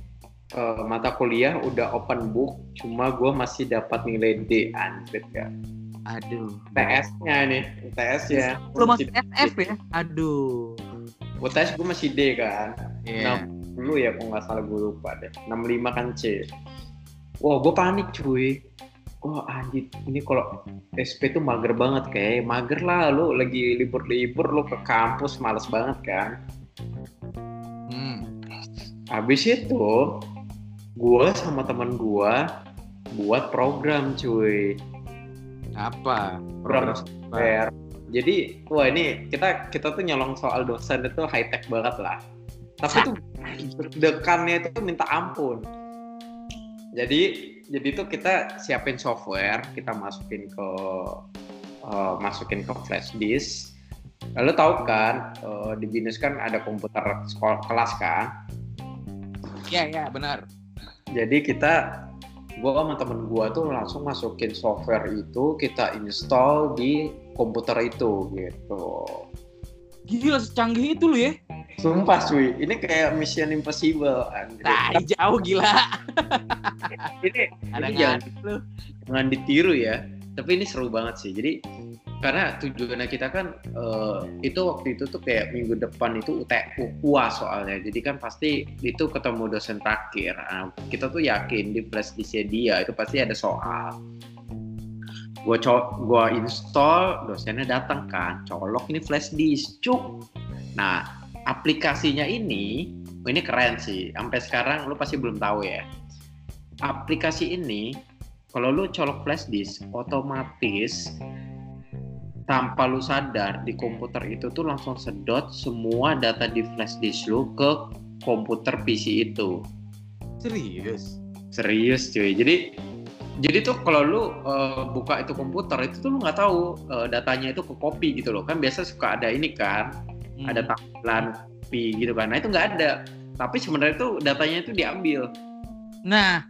Speaker 2: eh, mata kuliah udah open book, cuma gue masih dapat nilai D anjir ya.
Speaker 1: Aduh.
Speaker 2: TS-nya nih, TS ya.
Speaker 1: Lo masih FF ya? Aduh.
Speaker 2: UTS gue masih D kan.
Speaker 1: Iya.
Speaker 2: Dulu ya kalau nggak salah gue lupa deh. 65 kan C. Wah gue panik cuy. Wah anjir, ini kalau SP tuh mager banget kayak mager lah lu lagi libur-libur lu ke kampus males banget kan.
Speaker 1: Hmm.
Speaker 2: Habis itu gue sama teman gue buat program cuy.
Speaker 1: Apa?
Speaker 2: Program
Speaker 1: Program
Speaker 2: software. Jadi wah ini kita kita tuh nyolong soal dosen itu high tech banget lah. Tapi tuh dekannya itu minta ampun. Jadi jadi tuh kita siapin software, kita masukin ke eh, masukin ke flash disk. Lalu tahu kan eh, di binus kan ada komputer sekolah kelas kan.
Speaker 1: Iya, iya, benar.
Speaker 2: Jadi kita gua sama temen gua tuh langsung masukin software itu kita install di komputer itu gitu.
Speaker 1: Gila secanggih itu lu ya.
Speaker 2: Sumpah cuy, ini kayak Mission Impossible. anjir.
Speaker 1: Nah, jauh gila.
Speaker 2: ini
Speaker 1: Ada
Speaker 2: ini jangan,
Speaker 1: lu?
Speaker 2: jangan ditiru ya. Tapi ini seru banget sih. Jadi karena tujuannya kita kan eh, itu waktu itu tuh kayak minggu depan itu UT UAS soalnya. Jadi kan pasti itu ketemu dosen terakhir. Nah, kita tuh yakin di flash disknya dia itu pasti ada soal. Gua co gua install, dosennya datang kan, colok ini flash disk, cuk. Nah, aplikasinya ini, ini keren sih. Sampai sekarang lu pasti belum tahu ya. Aplikasi ini kalau lu colok flash disk, otomatis tanpa lu sadar di komputer itu tuh langsung sedot semua data di flash disk lu ke komputer PC itu.
Speaker 1: Serius.
Speaker 2: Serius cuy. Jadi jadi tuh kalau lu eh, buka itu komputer itu tuh lu nggak tahu eh, datanya itu ke copy gitu loh. Kan biasa suka ada ini kan,
Speaker 1: Hmm.
Speaker 2: ada tampilan copy gitu kan. Nah itu nggak ada. Tapi sebenarnya tuh datanya itu diambil.
Speaker 1: Nah,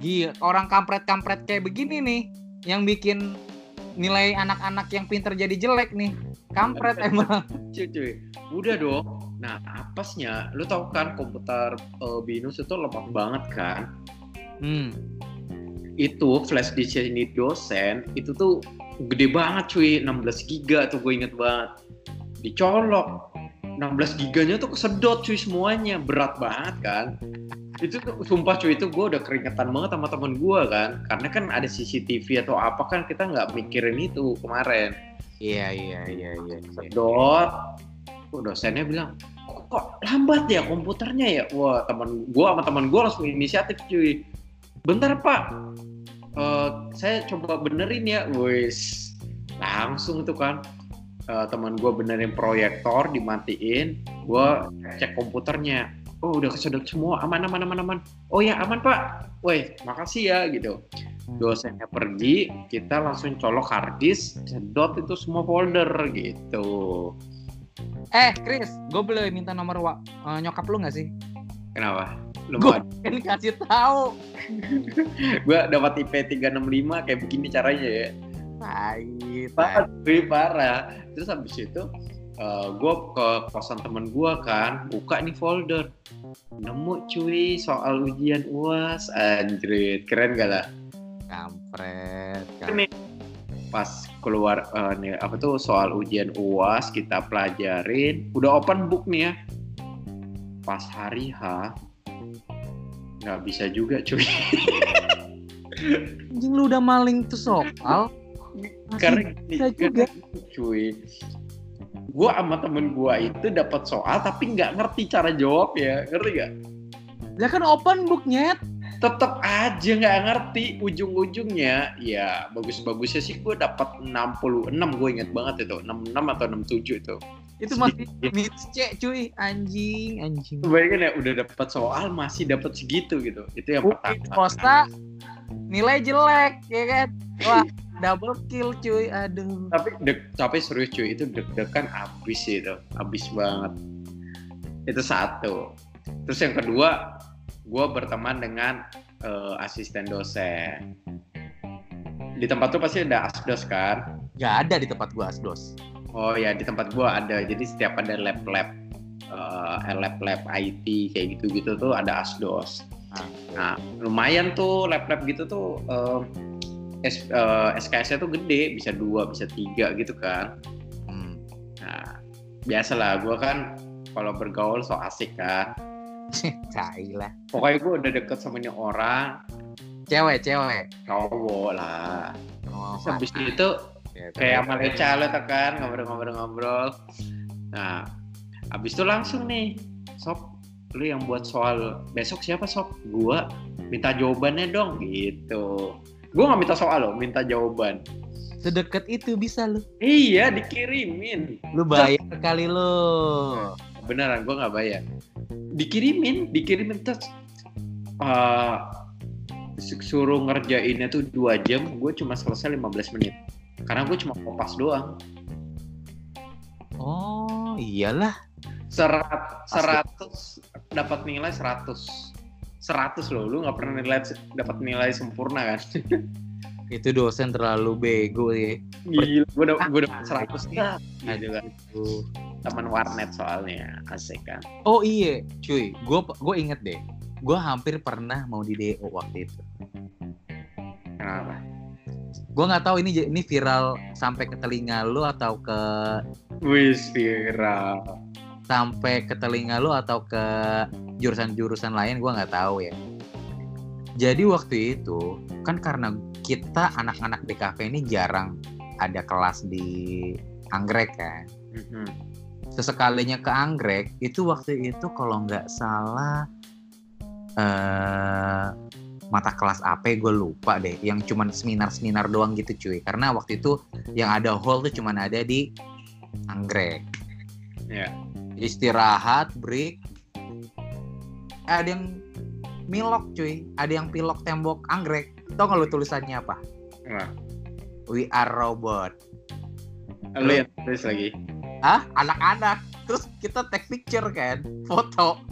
Speaker 1: gila orang kampret-kampret kayak begini nih yang bikin nilai anak-anak yang pinter jadi jelek nih. Kampret emang.
Speaker 2: Cuy, cuy. Udah dong. Nah, apesnya, lu tahu kan komputer eh, Binus itu lemah banget kan?
Speaker 1: Hmm.
Speaker 2: Itu flash disk ini dosen itu tuh gede banget cuy, 16 giga tuh gue inget banget. Dicolok. 16 giganya tuh kesedot cuy semuanya, berat banget kan. Itu tuh sumpah cuy itu gue udah keringetan banget sama temen gue kan, karena kan ada CCTV atau apa kan kita nggak mikirin itu kemarin.
Speaker 1: Iya iya iya iya. iya.
Speaker 2: sedot oh, dosennya bilang kok lambat ya komputernya ya wah teman gua sama teman gua langsung inisiatif cuy bentar pak Eh, saya coba benerin ya wis langsung itu kan Eh, teman gua benerin proyektor dimatiin gua cek komputernya oh udah kesedot semua. Aman aman aman aman. Oh ya aman pak. Woi makasih ya gitu. Dosennya pergi kita langsung colok harddisk sedot itu semua folder gitu.
Speaker 1: Eh, Chris, gue boleh minta nomor wa- eh, nyokap lu nggak sih?
Speaker 2: kenapa? Lu
Speaker 1: Kan kasih tahu.
Speaker 2: gue dapat IP 365 kayak begini caranya ya.
Speaker 1: Tai,
Speaker 2: parah parah. Terus habis itu gue ke kosan temen gue kan buka nih folder. Nemu cuy soal ujian uas anjrit. Keren gak lah?
Speaker 1: Kampret.
Speaker 2: Ini. Pas keluar eh, nih apa tuh soal ujian uas kita pelajarin udah open book nih ya. Pas hari H nggak bisa juga cuy.
Speaker 1: Anjing lu udah maling tuh soal. Masih
Speaker 2: karena
Speaker 1: bisa juga.
Speaker 2: cuy gua sama temen gua itu dapat soal tapi nggak ngerti cara jawab ya ngerti gak
Speaker 1: Lah kan open book nyet.
Speaker 2: tetap aja nggak ngerti. Ujung-ujungnya ya bagus-bagusnya sih gue dapat 66 gue inget banget itu. 66 atau 67 itu.
Speaker 1: Itu masih C cuy. Anjing, anjing.
Speaker 2: bayangin ya udah dapat soal masih dapat segitu gitu. Itu yang
Speaker 1: Uki
Speaker 2: pertama.
Speaker 1: Costa nilai jelek ya kan. Wah, double kill cuy. Aduh.
Speaker 2: tapi deg, tapi serius cuy itu deg-degan abis itu abis banget itu satu terus yang kedua gue berteman dengan eh, asisten dosen di tempat tuh pasti ada asdos kan
Speaker 1: Gak ada di tempat gua asdos.
Speaker 2: oh ya di tempat gue ada jadi setiap ada lab-lab eh, lab-lab IT kayak gitu-gitu tuh ada asdos
Speaker 1: Ah.
Speaker 2: nah lumayan tuh lab-lab gitu tuh eh, S- eh, SKS-nya tuh gede bisa dua bisa tiga gitu kan
Speaker 1: Hmm.
Speaker 2: Nah, biasalah gue kan kalau bergaul so asik kan.
Speaker 1: Tai lah.
Speaker 2: Pokoknya gue udah deket sama ini orang,
Speaker 1: Cewek, cewek.
Speaker 2: cowok lah.
Speaker 1: Oh,
Speaker 2: Terus habis itu
Speaker 1: Ya,
Speaker 2: kayak sama Leca lo tuh kan, ngobrol-ngobrol-ngobrol. Nah, habis itu langsung nih, Sob, lu yang buat soal besok siapa Sob? Gua minta jawabannya dong, gitu. Gue nggak minta soal loh, minta jawaban.
Speaker 1: Sedekat itu bisa lu.
Speaker 2: Iya, dikirimin.
Speaker 1: Lu bayar kali lu.
Speaker 2: beneran gue nggak bayar dikirimin dikirimin terus eh, suruh ngerjainnya tuh dua jam gue cuma selesai 15 menit karena gue cuma kopas doang
Speaker 1: Oh, iyalah.
Speaker 2: serat seratus dapat nilai 100 100 loh lu nggak pernah nilai dapat nilai sempurna kan
Speaker 1: Itu dosen terlalu bego ya.
Speaker 2: gila gue udah gue udah 100 dah
Speaker 1: Nah,
Speaker 2: gitu kan teman warnet soalnya asik kan
Speaker 1: Oh iya, cuy. Gue gue inget deh. Gue hampir pernah mau di DO waktu itu.
Speaker 2: kenapa
Speaker 1: Gue nggak tahu ini ini viral sampai ke telinga lu atau ke
Speaker 2: wis viral
Speaker 1: sampai ke telinga lu atau ke jurusan-jurusan lain gue nggak tahu ya. Jadi waktu itu kan karena kita anak-anak DKV ini jarang ada kelas di anggrek kan.
Speaker 2: Mhm.
Speaker 1: Sesekalinya ke anggrek itu waktu itu kalau nggak salah eh mata kelas apa gue lupa deh yang cuman seminar-seminar doang gitu cuy karena waktu itu yang ada hall tuh cuman ada di anggrek
Speaker 2: ya
Speaker 1: istirahat break. Eh, ada yang milok cuy. Ada yang pilok tembok anggrek. Tau gak lu tulisannya apa?
Speaker 2: Wah.
Speaker 1: we are robot.
Speaker 2: Lu yang tulis lagi.
Speaker 1: Ah anak-anak. Terus kita take picture kan? Foto.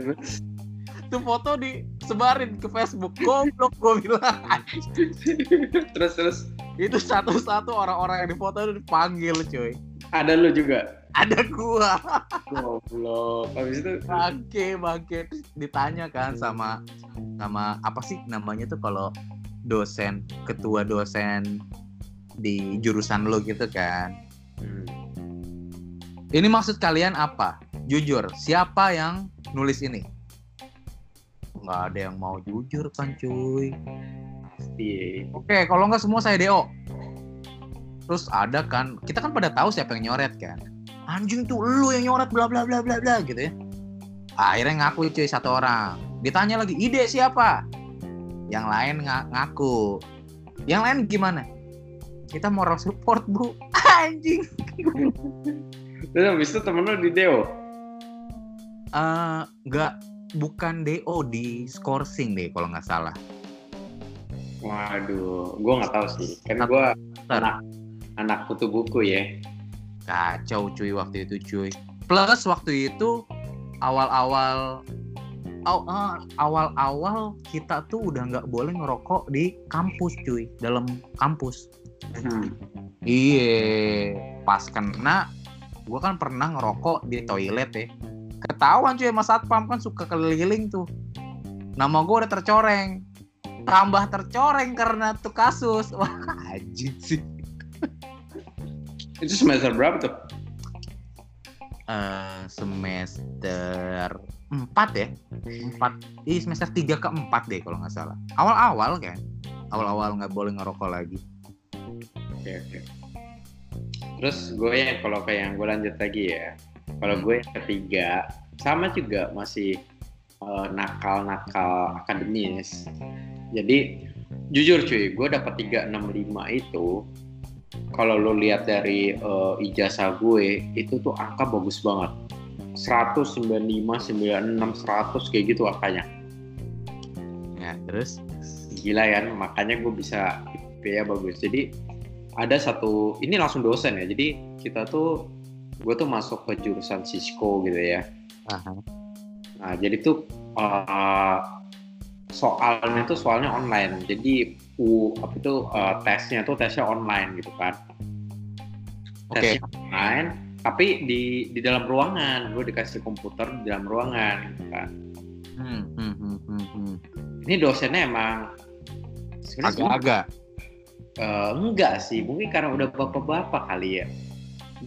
Speaker 2: Terus?
Speaker 1: tuh foto disebarin ke Facebook. Goblok gue bilang.
Speaker 2: Terus terus.
Speaker 1: Itu satu-satu orang-orang yang difoto itu dipanggil cuy.
Speaker 2: Ada lu juga
Speaker 1: ada gua.
Speaker 2: Goblok. Habis itu
Speaker 1: bangke bangke. Terus ditanya kan sama sama apa sih namanya tuh kalau dosen ketua dosen di jurusan lo gitu kan?
Speaker 2: Hmm.
Speaker 1: ini maksud kalian apa? Jujur siapa yang nulis ini? Nggak ada yang mau jujur kan cuy.
Speaker 2: Pasti.
Speaker 1: Oke kalau nggak semua saya do terus ada kan kita kan pada tahu siapa yang nyoret kan anjing tuh lu yang nyoret bla bla bla bla bla gitu ya. Akhirnya ngaku cuy satu orang. Ditanya lagi ide siapa? Yang lain ng ngaku. Yang lain gimana? Kita moral support bu anjing.
Speaker 2: Terus habis itu temen lu di deo
Speaker 1: Eh, nggak bukan do di scoring deh kalau nggak salah.
Speaker 2: Waduh gue nggak tahu sih. Karena gue anak anak kutu buku ya
Speaker 1: kacau cuy waktu itu cuy. Plus waktu itu awal-awal aw- eh, awal-awal kita tuh udah nggak boleh ngerokok di kampus cuy. Dalam kampus.
Speaker 2: Hmm.
Speaker 1: iya. Pas kena gue kan pernah ngerokok di toilet ya. Ketahuan cuy mas satpam kan suka keliling tuh. Nama gue udah tercoreng. Tambah tercoreng karena tuh kasus. Wah anjing sih
Speaker 2: itu semester berapa tuh
Speaker 1: eh semester 4 ya. 4. Ih, semester 3 ke 4 deh kalau nggak salah. Awal-awal kan. Awal-awal nggak boleh ngerokok lagi.
Speaker 2: oke oke terus gue ya kalau kayak yang gue lanjut lagi ya kalau gue yang ketiga sama juga masih eh, nakal-nakal akademis jadi jujur cuy gue dapat 365 itu kalau lo lihat dari eh, ijazah gue itu tuh angka bagus banget. 195 96 100 kayak gitu angkanya.
Speaker 1: Ya, terus?
Speaker 2: Gila kan makanya gue bisa IPA bagus. Jadi ada satu ini langsung dosen ya. Jadi kita tuh gue tuh masuk ke jurusan Cisco gitu ya.
Speaker 1: Aha.
Speaker 2: nah jadi tuh eh, soalnya tuh soalnya online. Jadi u apa itu eh, tesnya tuh tesnya online gitu kan
Speaker 1: Oke.
Speaker 2: tesnya online tapi di di dalam ruangan gue dikasih komputer di dalam ruangan gitu kan
Speaker 1: Hmm, hmm, hmm, hmm, hmm.
Speaker 2: ini dosennya emang sebenarnya
Speaker 1: Agak-agak.
Speaker 2: Eh, enggak sih, mungkin karena udah bapak-bapak kali ya.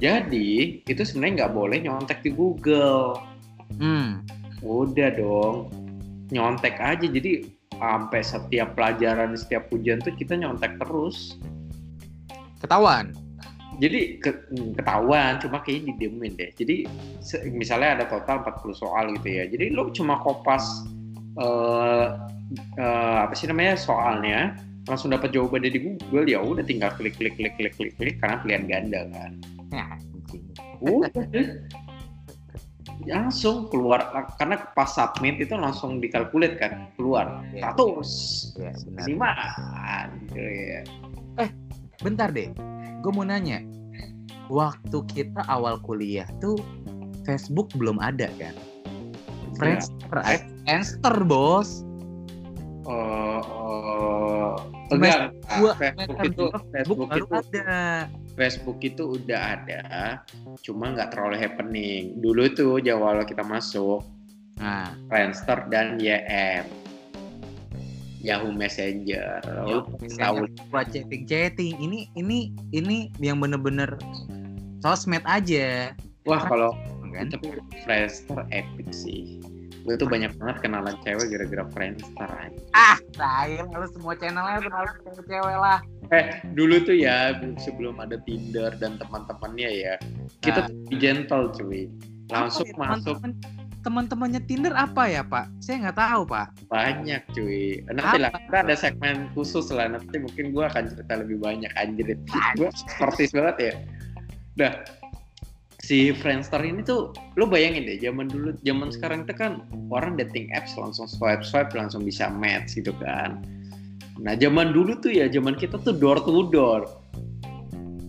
Speaker 2: Jadi itu sebenarnya nggak boleh nyontek di Google.
Speaker 1: Hmm.
Speaker 2: Udah dong, nyontek aja. Jadi sampai setiap pelajaran, setiap ujian tuh kita nyontek terus.
Speaker 1: Ketahuan.
Speaker 2: Jadi ke- hmm, ketahuan, cuma kayaknya didiemin deh. Jadi se- misalnya ada total 40 soal gitu ya. Jadi lo cuma kopas eh eh, apa sih namanya soalnya langsung dapat jawabannya di Google ya udah tinggal klik klik klik klik klik klik karena pilihan ganda kan.
Speaker 1: Ya, anjing.
Speaker 2: Udah. Langsung keluar karena pas submit itu langsung dikalkulit kan keluar
Speaker 1: Ya,
Speaker 2: 100
Speaker 1: ya, benar.
Speaker 2: lima gitu ya.
Speaker 1: Bentar deh. Gue mau nanya. Waktu kita awal kuliah tuh Facebook belum ada kan? Friendster,
Speaker 2: Eh.
Speaker 1: Friendster bos.
Speaker 2: Eh, eh,
Speaker 1: Semester
Speaker 2: enggak,
Speaker 1: dua,
Speaker 2: Facebook
Speaker 1: semester
Speaker 2: itu
Speaker 1: dua,
Speaker 2: Facebook
Speaker 1: baru
Speaker 2: itu
Speaker 1: ada.
Speaker 2: Facebook itu udah ada, cuma nggak terlalu happening. Dulu tuh jawab kita masuk
Speaker 1: Nah,
Speaker 2: Friendster dan YM. Yahoo Messenger. Lu tahu
Speaker 1: buat chatting-chatting. Ini ini ini yang bener-bener sosmed aja,
Speaker 2: Wah kalau
Speaker 1: kan?
Speaker 2: tapi Friendster epic sih. Gue tuh banyak banget kenalan cewek gara-gara Friendster aja.
Speaker 1: Ah, sayang lu semua channelnya kenalan cewek-cewek lah.
Speaker 2: Eh dulu tuh ya sebelum ada Tinder dan teman-temannya ya kita
Speaker 1: Nah.
Speaker 2: tuh gentle cuy. Langsung
Speaker 1: Apa ya,
Speaker 2: masuk
Speaker 1: teman-teman teman-temannya Tinder apa ya, Pak? Saya nggak tahu, Pak.
Speaker 2: banyak cuy. Nanti lah kita ada segmen khusus lah nanti mungkin gue akan cerita lebih banyak anjir. Gue sportis banget ya. Udah si Friendster ini tuh lu bayangin deh zaman dulu zaman sekarang itu kan orang dating apps langsung swipe swipe langsung bisa match gitu kan. Nah zaman dulu tuh ya zaman kita tuh door to door.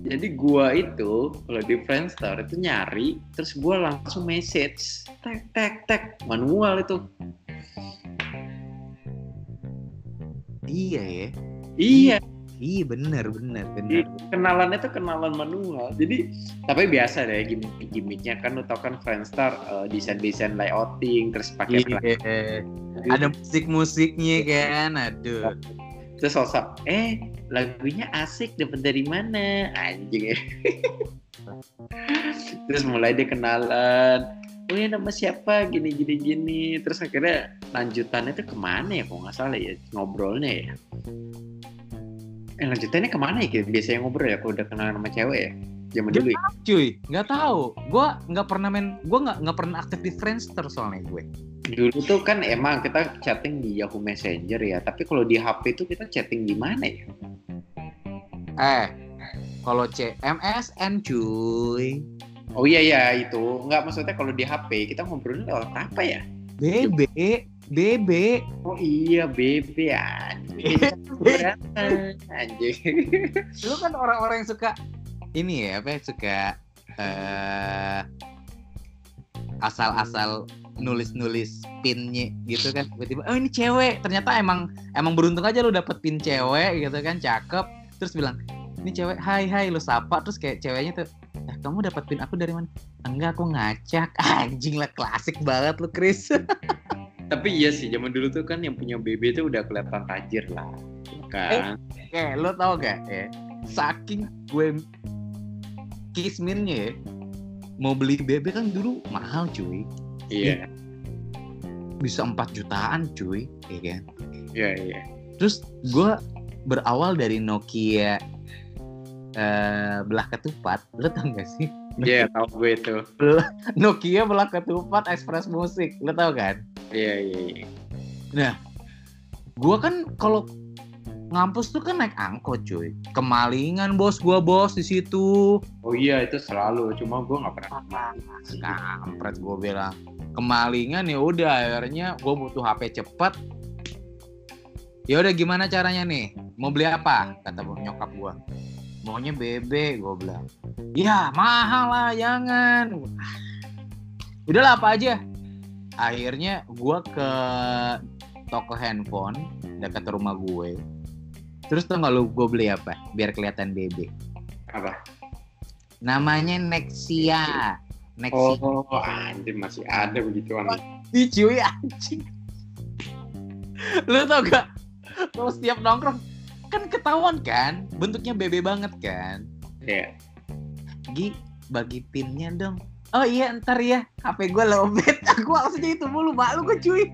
Speaker 2: Jadi gua itu kalau di Friendster itu nyari terus gua langsung message tek tek tek manual itu.
Speaker 1: Iya ya.
Speaker 2: iya
Speaker 1: Iya bener bener bener.
Speaker 2: kenalannya tuh kenalan manual. Jadi tapi biasa deh gimmick gimmicknya. Kan lu tau kan Friendster eh, desain desain layouting terus pakai
Speaker 1: Iya. Ada musik-musiknya kan, aduh.
Speaker 2: terus WhatsApp eh lagunya asik dapat dari mana? Anjing. Ya terus mulai dia kenalan oh ya nama siapa? Gini gini gini. Terus akhirnya lanjutannya tuh ke mana ya? Kok nggak salah ya ngobrolnya ya Eh lanjutannya ke mana ya? Kayak Biasanya ngobrol ya kalau udah kenal sama cewek ya? Zaman dulu ya?
Speaker 1: Cuy, nggak tahu. Gue nggak pernah main, gue nggak nggak pernah aktif di Friendster soalnya gue.
Speaker 2: Dulu tuh kan emang kita chatting di Yahoo Messenger ya, tapi kalau di HP itu kita chatting di mana ya?
Speaker 1: Eh, kalau C MSN cuy.
Speaker 2: Oh iya iya itu. Nggak maksudnya kalau di HP kita ngobrolnya lewat apa ya?
Speaker 1: BB, BB.
Speaker 2: Oh iya BB anjing. anjing.
Speaker 1: Lu kan orang-orang yang suka ini ya, apa ya, suka eh asal-asal nulis-nulis pinnya gitu kan. Tiba-tiba oh ini cewek. Ternyata emang emang beruntung aja lu dapet pin cewek gitu kan cakep. Terus bilang ini cewek hai hai. Lu sapa terus kayak ceweknya tuh eh kamu dapat pin aku dari mana? Enggak aku ngacak. Anjing lah klasik banget lu Chris
Speaker 2: Tapi iya sih zaman dulu tuh kan yang punya BB tuh udah kelihatan tajir lah. Kan?
Speaker 1: eh lu tau gak ya saking gue kisminnya ya mau beli BB kan dulu mahal cuy
Speaker 2: Iya.
Speaker 1: bisa 4 jutaan cuy ya kan
Speaker 2: Iya iya.
Speaker 1: terus gue berawal dari Nokia eh, belah ketupat lo tau gak sih
Speaker 2: Iya tahu gue itu.
Speaker 1: Nokia belah ketupat Express Musik lo tau kan
Speaker 2: Iya iya. iya.
Speaker 1: gue kan kalau ngampus tuh kan naik angkot cuy kemalingan bos gue bos di situ
Speaker 2: Oh iya itu selalu. Cuma gue nggak pernah.
Speaker 1: kampret gue bilang kemalingan ya udah akhirnya gue butuh HP cepet ya udah gimana caranya nih mau beli apa kata nyokap gue maunya BB gue bilang ya mahal lah jangan udahlah apa aja akhirnya gue ke toko handphone dekat rumah gue terus tuh lu gue beli apa biar kelihatan BB
Speaker 2: Apa?
Speaker 1: namanya Nexia Nexia
Speaker 2: Oh anjir masih ada begituan.
Speaker 1: Ih cuy anjing. Lu tau gak? Kalau setiap nongkrong kan ketahuan kan bentuknya bebe banget kan.
Speaker 2: Iya.
Speaker 1: Gi bagi pinnya dong. Oh iya ntar ya HP gue lowbat. Aku langsung itu mulu malu gue cuy.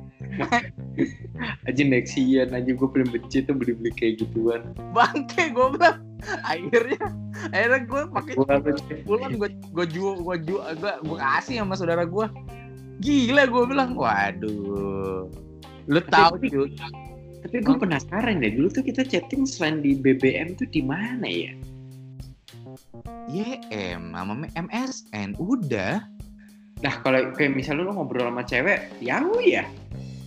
Speaker 2: Aja Nexian aja gue paling benci tuh beli-beli kayak gituan.
Speaker 1: Bangke gue bilang. Akhirnya akhirnya gue pakai pulang gue gue jual gue jual gue gue kasih sama saudara gue. Gila gue bilang waduh. Lu tahu cuy
Speaker 2: Tapi gue penasaran ya dulu tuh kita chatting selain di BBM tuh di mana ya?
Speaker 1: YM sama MSN udah
Speaker 2: Nah kalau kayak misalnya lu ngobrol sama cewek, Yahoo ya?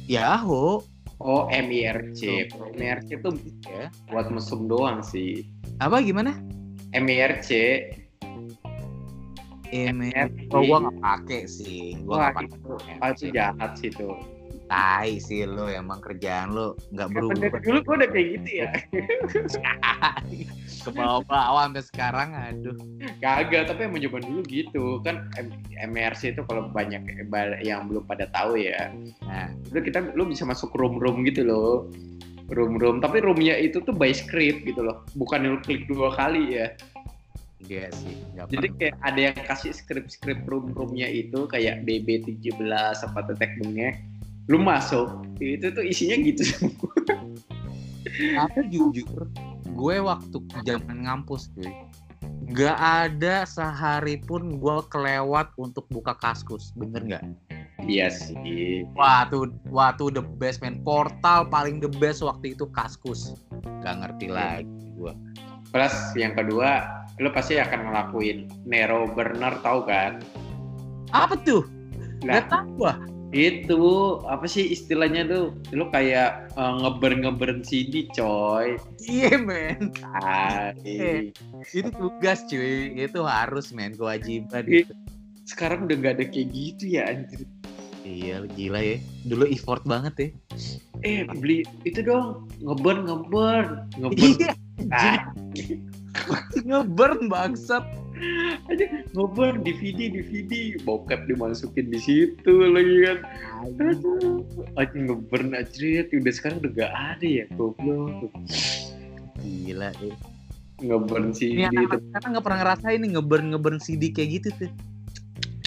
Speaker 1: Yahoo
Speaker 2: Oh MIRC. MIRC tuh
Speaker 1: ya
Speaker 2: buat mesum doang sih.
Speaker 1: apa gimana
Speaker 2: MIRC.
Speaker 1: MSN oh gua nggak pakai sih
Speaker 2: Wah
Speaker 1: gua nggak
Speaker 2: itu,
Speaker 1: pakai
Speaker 2: itu jahat sih tuh.
Speaker 1: Tai sih lo emang kerjaan lo nggak berubah
Speaker 2: dari dulu gue udah kayak gitu ya?
Speaker 1: ke bawah-bawah sampai sekarang aduh
Speaker 2: Kagak, tapi emang zaman dulu gitu kan M- MRC itu kalau banyak yang belum pada tahu ya.
Speaker 1: nah
Speaker 2: Itu kita lu bisa masuk room-room gitu loh. Room-room, tapi roomnya itu tuh by script gitu loh. Bukan lu klik dua kali ya.
Speaker 1: enggak sih
Speaker 2: Jadi
Speaker 1: pernah.
Speaker 2: kayak ada yang kasih script-script room-roomnya itu kayak BB17 apa tetek bengek. Lu masuk, itu tuh isinya gitu semua.
Speaker 1: tapi jujur gue waktu zaman ngampus cuy nggak ada sehari pun gue kelewat untuk buka kaskus bener nggak
Speaker 2: Iya sih.
Speaker 1: Wah tuh, wah tuh the best man. Portal paling the best waktu itu Kaskus. Gak ngerti lagi gua.
Speaker 2: Plus yang kedua, lu pasti akan ngelakuin Nero Burner tahu kan?
Speaker 1: Apa tuh?
Speaker 2: Nah,
Speaker 1: Gak tahu.
Speaker 2: Itu apa sih istilahnya tuh? Lu kayak uh, ngeburn-ngeburn CD, coy.
Speaker 1: Iya men.
Speaker 2: Hai.
Speaker 1: Itu tugas cuy. Itu harus men. Kewajiban.
Speaker 2: Iya. Sekarang udah nggak ada kayak gitu ya anjir.
Speaker 1: Iya gila ya. Dulu effort banget ya.
Speaker 2: Eh, beli itu dong, ngeburn, ngeburn, ngeburn.
Speaker 1: Iya.
Speaker 2: Ah,
Speaker 1: Ngeburn bangsat.
Speaker 2: Aja ngeburn DVD, DVD, bokep dimasukin di situ lagi kan. Aduh, aja ngeburn aja, udah sekarang udah gak ada ya, goblok.
Speaker 1: Gila ya.
Speaker 2: Ngeburn CD,
Speaker 1: Ini anak sekarang gak pernah ngerasain nih ngeburn ngeburn CD kayak gitu tuh.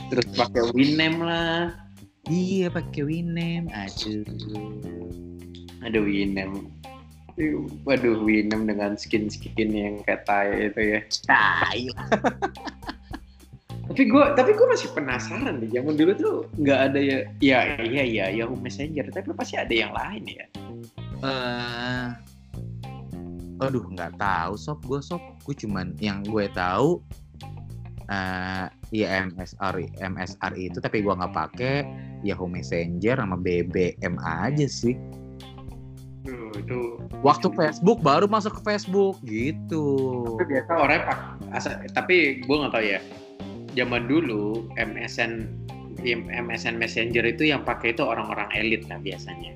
Speaker 2: terus pakai Winem lah.
Speaker 1: Iya pakai Winem. Aduh.
Speaker 2: Ada Winem. Waduh, Winem dengan skin-skin yang kayak tai itu ya.
Speaker 1: Tai
Speaker 2: Tapi gue tapi gue masih penasaran deh. Zaman dulu tuh nggak ada ya. Ya iya iya Yahoo Messenger. Tapi pasti ada yang lain ya.
Speaker 1: Eh, aduh nggak tahu sob gue sob gue cuman yang gue tahu eh ya MSR MSR itu tapi gue nggak pakai Yahoo Messenger sama BBM aja sih
Speaker 2: Itu
Speaker 1: waktu Facebook baru masuk ke Facebook gitu.
Speaker 2: Tapi biasa orang pak tapi gue nggak tahu ya. Zaman dulu MSN MSN Messenger itu yang pakai itu orang-orang elit lah biasanya.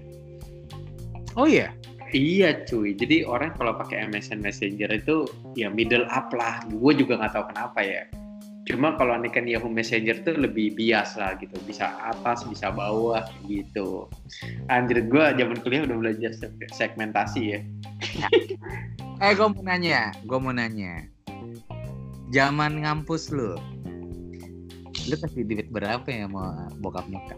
Speaker 1: Oh iya?
Speaker 2: Iya cuy. Jadi orang kalau pakai MSN Messenger itu ya middle up lah. Gue juga nggak tahu kenapa ya cuma kalau kan Yahoo Messenger tuh lebih bias lah gitu. Bisa atas bisa bawah gitu. Anjir gue zaman kuliah udah belajar se- segmentasi ya.
Speaker 1: Eh gue mau nanya gue mau nanya. Zaman ngampus lu lu kasih duit berapa ya mau bokap nyokap?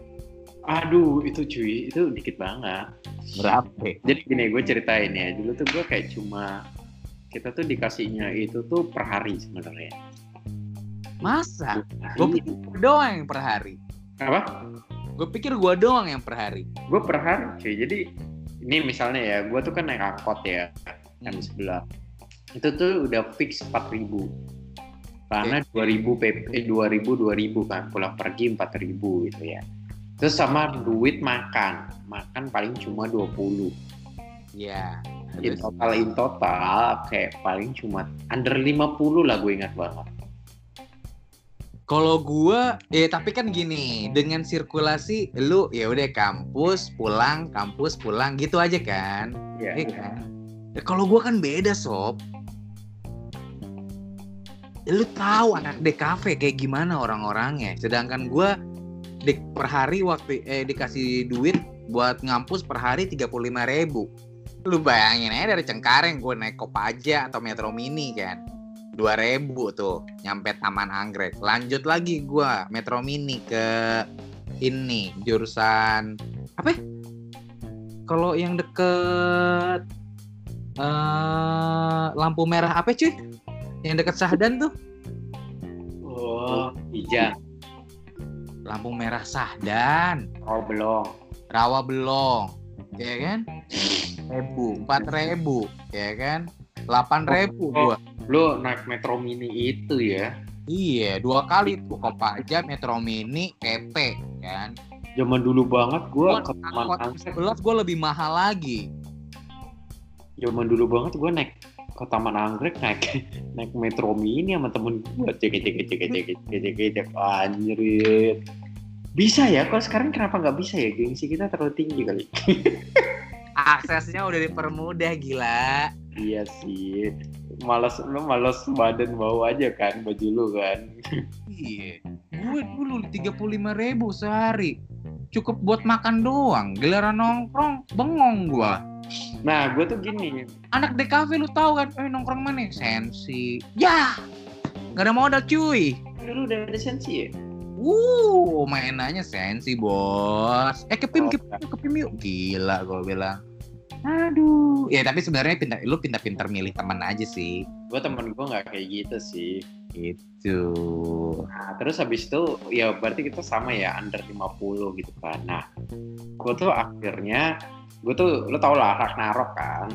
Speaker 2: Aduh itu cuy itu dikit banget.
Speaker 1: Berapa?
Speaker 2: Jadi gini gue ceritain ya. Dulu tuh gue kayak cuma kita tuh dikasihnya itu tuh per hari sebenarnya
Speaker 1: masa? Gue pikir gua doang yang per hari.
Speaker 2: Apa?
Speaker 1: Gue pikir gue doang yang per hari.
Speaker 2: Gue per hari cuy. Jadi ini misalnya ya gue tuh kan naik angkot ya yang
Speaker 1: Hmm.
Speaker 2: sebelah. Itu tuh udah fix 4000 karena 2000 PP eh, 2000 2000 kan pulang pergi 4000 gitu ya. Terus sama duit makan. Makan paling cuma 20
Speaker 1: ya
Speaker 2: in total in total kayak paling cuma under 50 lah gue ingat banget
Speaker 1: Kalau gua, eh tapi kan gini, dengan sirkulasi lu ya udah kampus pulang, kampus pulang gitu aja kan,
Speaker 2: ya
Speaker 1: Iya kan? Ya, kalau gua kan beda sob. Ya, lu tahu anak DKV kayak gimana orang-orangnya, sedangkan gua di per hari waktu eh dikasih duit buat ngampus per hari 35.000 ribu. Lu bayangin aja dari Cengkareng gue naik Kopaja atau Metro Mini kan. 2000 tuh nyampe Taman Anggrek. Lanjut lagi gua Metro Mini ke ini jurusan apa? ya? Kalau yang deket eh lampu merah apa cuy? Yang deket Sahdan tuh?
Speaker 2: oh Ijang
Speaker 1: Lampu merah Sahdan,
Speaker 2: oh belum
Speaker 1: Rawa Belong, ya kan? Ribu, empat ribu, ya kan? delapan ribu oh, gua.
Speaker 2: Lo naik Metro Mini itu ya?
Speaker 1: Iya, dua kali tuh Kopaja, Metro Mini, PP kan.
Speaker 2: Zaman dulu banget gua,
Speaker 1: gua
Speaker 2: ke Taman anggrek
Speaker 1: 11 gua lebih mahal lagi.
Speaker 2: Zaman dulu banget gua naik ke Taman Anggrek naik naik Metro Mini sama temen gue cek cek cek cek cek cek cek anjir bisa ya kalau sekarang kenapa nggak bisa ya gengsi kita terlalu tinggi kali
Speaker 1: aksesnya udah dipermudah gila
Speaker 2: iya sih malas lu malas badan bawa aja kan baju lu kan
Speaker 1: Iya. Gue dulu 35 ribu sehari. Cukup buat makan doang. Giliran nongkrong, bengong gua.
Speaker 2: nah gue tuh gini
Speaker 1: Anak DKV lu tahu kan, eh nongkrong mana? Sensi. Ya. Gak ada modal cuy.
Speaker 2: dulu udah ada sensi ya
Speaker 1: Uh, mainannya sensi bos. Eh kepim,
Speaker 2: Oh,
Speaker 1: kepim, kepim yuk. Gila gue bilang. Aduh. Ya tapi sebenarnya pintar, lu pintar-pintar milih teman aja sih.
Speaker 2: gue temen gue nggak kayak gitu sih
Speaker 1: Itu.
Speaker 2: Nah, terus habis itu ya berarti kita sama ya under 50 gitu kan. Nah, gue tuh akhirnya gue tuh lo tau lah Ragnarok kan.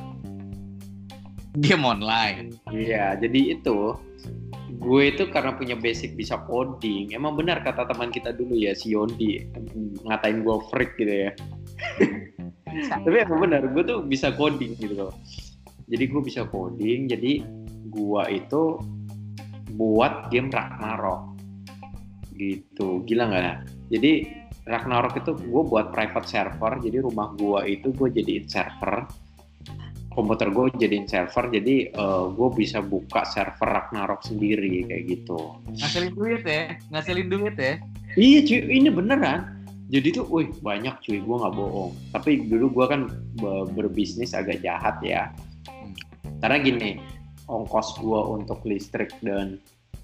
Speaker 1: Game online.
Speaker 2: Iya, jadi itu gue itu karena punya basic bisa coding. Emang benar kata teman kita dulu ya si Yondi ngatain gue freak gitu ya. Tapi emang benar, gue tuh bisa coding gitu loh. Jadi gue bisa coding, jadi gue itu buat game Ragnarok gitu gila nggak nah? jadi Ragnarok itu gue buat private server jadi rumah gue itu gue jadiin server komputer gue jadiin server jadi gue bisa buka server Ragnarok sendiri kayak gitu
Speaker 1: Ngasilin duit ya, ngasilin duit ya.
Speaker 2: iya cuy ini beneran jadi tuh wih banyak cuy gue nggak bohong. Tapi dulu gue kan be- berbisnis agak jahat ya. Karena gini ongkos gue untuk listrik dan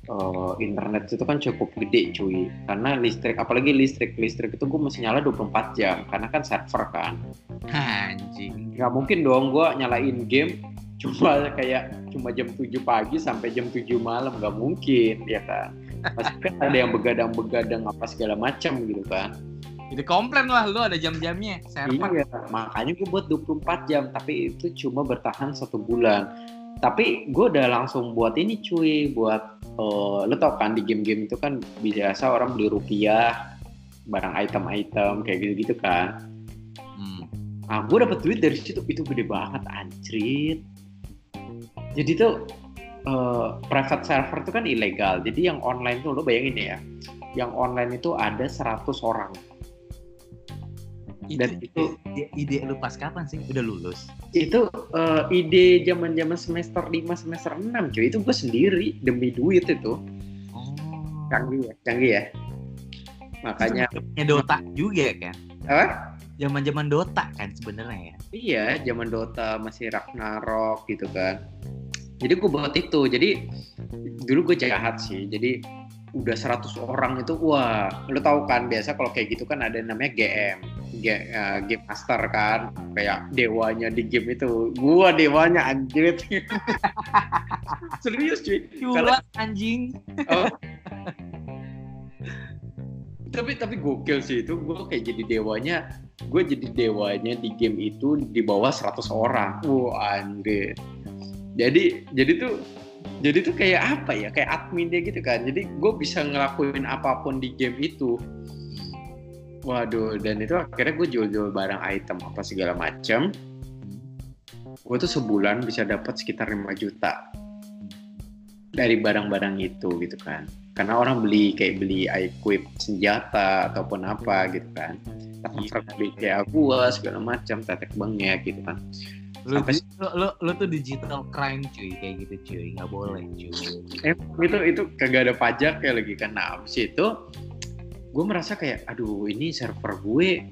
Speaker 2: eh, internet itu kan cukup gede cuy. Karena listrik apalagi listrik listrik itu gue mesti nyala 24 jam karena kan server kan.
Speaker 1: Anjing.
Speaker 2: nggak mungkin dong gue nyalain game cuma kayak cuma jam 7 pagi sampai jam 7 malam nggak mungkin ya kan? Pasti kan ada yang begadang-begadang apa segala macam gitu kan
Speaker 1: Itu komplain lah lu ada jam-jamnya server.
Speaker 2: Iya, makanya gue buat 24 jam, tapi itu cuma bertahan satu bulan. Tapi gue udah langsung buat ini cuy, buat eh, lo tau kan di game-game itu kan biasa orang beli rupiah, barang item-item kayak gitu-gitu kan.
Speaker 1: Hmm.
Speaker 2: Nah, gue dapet duit dari situ itu gede banget anjrit. Jadi tuh eh, private server itu kan ilegal. Jadi yang online tuh lo bayangin ya, yang online itu ada 100 orang. Dan itu-
Speaker 1: ide, ide lu pas kapan sih? Udah lulus?
Speaker 2: itu eh, ide zaman zaman semester 5 semester 6 cuy itu gue sendiri demi duit itu
Speaker 1: Oh.
Speaker 2: canggih ya canggih ya makanya
Speaker 1: Zamannya Dota juga kan?
Speaker 2: apa
Speaker 1: Zaman-zaman Dota kan sebenarnya ya.
Speaker 2: iya zaman Dota masih Ragnarok gitu kan jadi gue buat itu jadi dulu gue jahat sih jadi udah 100 orang itu wah lo tau kan biasa kalau kayak gitu kan ada namanya GM G- eh, game master kan kayak dewanya di game itu. Gua dewanya anjir. Serius cuy.
Speaker 1: Cula anjing.
Speaker 2: Oh. tapi tapi gokil sih itu gue kayak jadi dewanya gue jadi dewanya di game itu di bawah 100 orang. Wah anjir. Jadi jadi tuh jadi tuh kayak apa ya? Kayak adminnya gitu kan. Jadi gue bisa ngelakuin apa pun di game itu. Waduh dan itu akhirnya gue jual-jual barang item apa segala macam gue tuh sebulan bisa dapat sekitar 5 juta dari barang-barang itu gitu kan. Karena orang beli kayak beli equip senjata ataupun apa gitu kan.
Speaker 1: Iya.
Speaker 2: beli kayak gua segala macam tetek bengek gitu kan
Speaker 1: Lu,
Speaker 2: Sampai-
Speaker 1: lu, lu, lu tuh digital crime cuy. Kayak gitu cuy. Nggak boleh cuy.
Speaker 2: eh itu itu kagak ada pajak ya lagi. Kan nah abis itu gue merasa kayak aduh ini server gue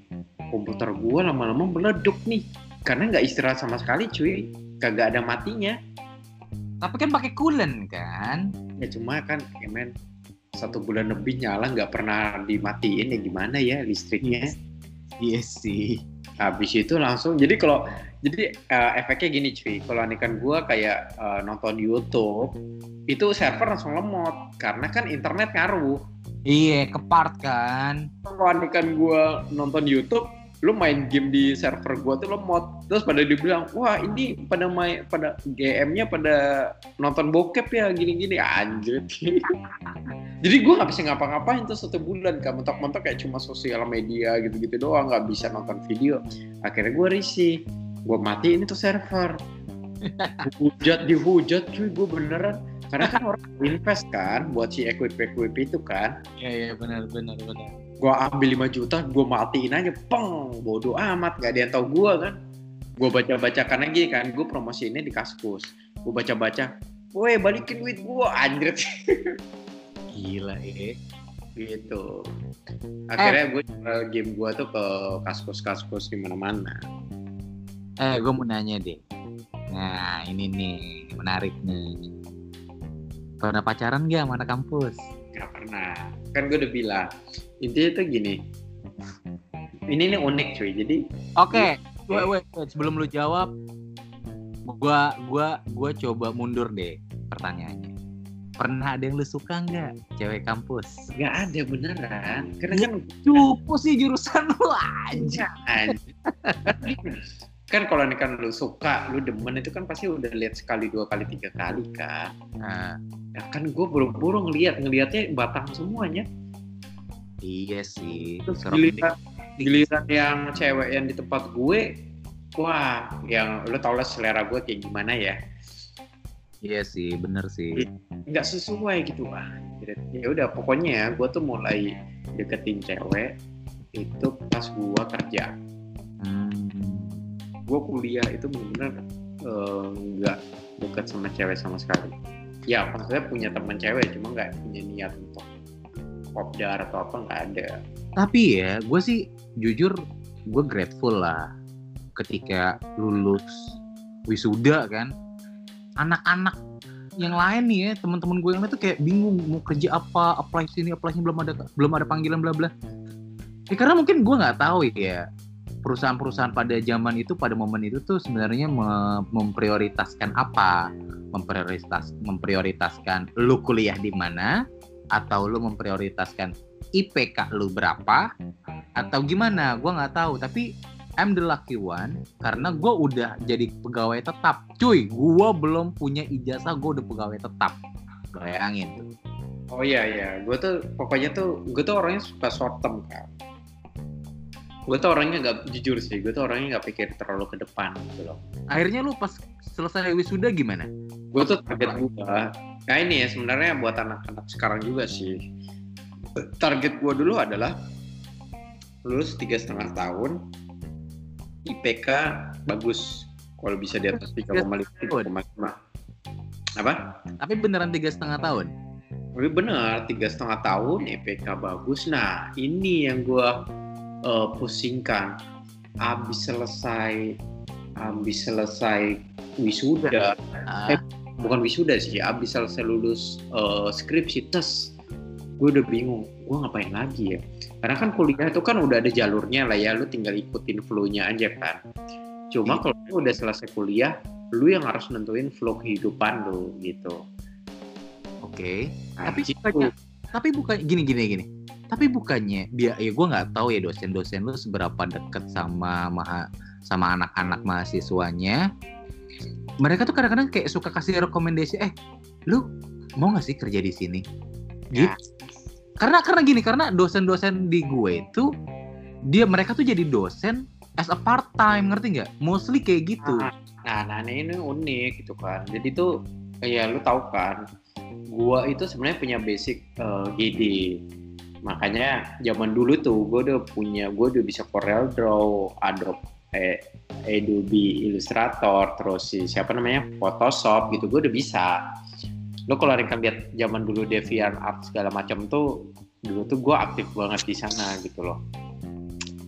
Speaker 2: komputer gue lama-lama meleduk nih. Karena nggak istirahat sama sekali cuy. Kagak ada matinya.
Speaker 1: Tapi kan pakai coolant kan?
Speaker 2: ya cuma kan ya men satu bulan lebih nyala nggak pernah dimatiin. Ya gimana ya listriknya?
Speaker 1: Iya sih.
Speaker 2: Habis itu langsung jadi kalau jadi eh, efeknya gini cuy. Kalau kan gua kayak eh, nonton YouTube itu server langsung lemot. Karena kan internet ngaruh.
Speaker 1: Iya, kepart kan.
Speaker 2: kalau kan gua nonton YouTube lu main game di server gua tuh lemot. Terus pada dibilang wah ini pada main pada GM-nya pada nonton bokep ya gini-gini. Anjir. Jadi gua nggak bisa ngapa-ngapain tuh satu bulan kan mentok-mentok kayak cuma sosial media gitu-gitu doang nggak bisa nonton video. Akhirnya gua risih. Gua matiin itu server. Hujat dihujat cuy gua beneran. Karena kan orang invest kan buat si equip equip itu kan.
Speaker 1: Iya, iya benar benar benar.
Speaker 2: Gua ambil 5 juta gua matiin aja peng bodoh amat gak ada yang tahu gua kan gua baca bacakan lagi kan gua promosi ini di kaskus gua baca baca woi balikin duit gua anjir
Speaker 1: Gila, eh.
Speaker 2: gitu akhirnya gue jual game gua tuh ke kaskus kaskus di mana mana
Speaker 1: Eh, gue mau nanya deh. Nah, ini nih menarik nih. Pernah pacaran gak sama anak kampus?
Speaker 2: nggak pernah kan gue udah bilang intinya tuh gini ini nih unik cuy jadi
Speaker 1: Oke, wait, wait, wait. sebelum lu jawab, gua gua gua coba mundur deh pertanyaannya. Pernah ada yang lu suka nggak cewek kampus?
Speaker 2: nggak ada beneran karena kan
Speaker 1: Cupu sih jurusan lu aja.
Speaker 2: Kan kalau ini kan lu suka, lu demen itu kan pasti udah lihat sekali, dua kali, tiga kali kan.
Speaker 1: Nah,
Speaker 2: Ya kan gue buru-buru ngeliat, ngeliatnya batang semuanya.
Speaker 1: Iya sih.
Speaker 2: Terus
Speaker 1: Serem
Speaker 2: giliran, giliran yang cewek yang di tempat gue, wah, yang lu tau lah selera gue kayak gimana ya.
Speaker 1: Iya sih, bener sih.
Speaker 2: Nggak sesuai gitu, wah. Ya udah, pokoknya ya, gue tuh mulai deketin cewek itu pas gue kerja.
Speaker 1: Hmm.
Speaker 2: gue kuliah itu benar-benar eh, nggak dekat sama cewek sama sekali ya maksudnya punya teman cewek cuma nggak punya niat untuk kopdar atau apa nggak ada.
Speaker 1: Tapi ya, gue sih jujur gue grateful lah ketika lulus wisuda kan. Anak-anak yang lain nih ya teman-teman gue yang lain tuh kayak bingung mau kerja apa apply sini apply sini belum ada belum ada panggilan bla bla. Ya karena mungkin gue nggak tahu ya perusahaan-perusahaan pada zaman itu pada momen itu tuh sebenarnya me- memprioritaskan apa? Memprioritas memprioritaskan lu kuliah di mana atau lu memprioritaskan IPK lu berapa atau gimana? Gue nggak tahu. Tapi I'm the lucky one karena gue udah jadi pegawai tetap. Cuy gue belum punya ijazah gue udah pegawai tetap. Bayangin.
Speaker 2: Oh iya iya, gue tuh pokoknya tuh gue tuh orangnya suka short term kan. Gue tuh orangnya nggak jujur sih, gue tuh orangnya nggak pikir terlalu ke depan gitu loh.
Speaker 1: akhirnya lu pas selesai wisuda gimana?
Speaker 2: Gue tuh target gue, nah ini ya sebenarnya buat anak-anak sekarang juga sih. Target gue dulu adalah lulus tiga setengah tahun, IPK bagus, kalau bisa di atas 3,5 3,5. Apa?
Speaker 1: tapi beneran tiga setengah tahun
Speaker 2: Tapi benar, tiga setengah tahun IPK bagus. Nah, ini yang gue uh, pusingkan. Abis selesai, abis selesai wisuda,
Speaker 1: Ah,
Speaker 2: bukan wisuda sih, abis selesai lulus uh, skripsi tes, gue udah bingung, gue ngapain lagi ya? Karena kan kuliah itu kan udah ada jalurnya lah ya, lu tinggal ikutin flow-nya aja kan. Cuma kalau lu udah selesai kuliah, lu yang harus nentuin flow kehidupan lu gitu.
Speaker 1: oke
Speaker 2: Nah,
Speaker 1: Tapi
Speaker 2: gitu.
Speaker 1: bukannya- tapi bukan gini gini gini tapi bukannya dia ya gue nggak tahu ya dosen-dosen lu seberapa deket sama maha, sama anak-anak mahasiswanya mereka tuh kadang-kadang kayak suka kasih rekomendasi eh lu mau nggak sih kerja di sini
Speaker 2: Ya.
Speaker 1: gitu karena karena gini karena dosen-dosen di gue itu dia mereka tuh jadi dosen as a part time ngerti nggak mostly kayak gitu
Speaker 2: Nah, nah, nah ini unik gitu kan. Jadi tuh ya lu tahu kan, gua itu sebenarnya punya basic eh, GD. Makanya zaman dulu tuh gua udah punya, gua udah bisa Corel Draw, Adobe eh, Adobe Illustrator, terus si siapa namanya Photoshop gitu, gua udah bisa. Lo kalau rekan lihat zaman dulu DeviantArt segala macam tuh dulu tuh gua aktif banget di sana gitu loh.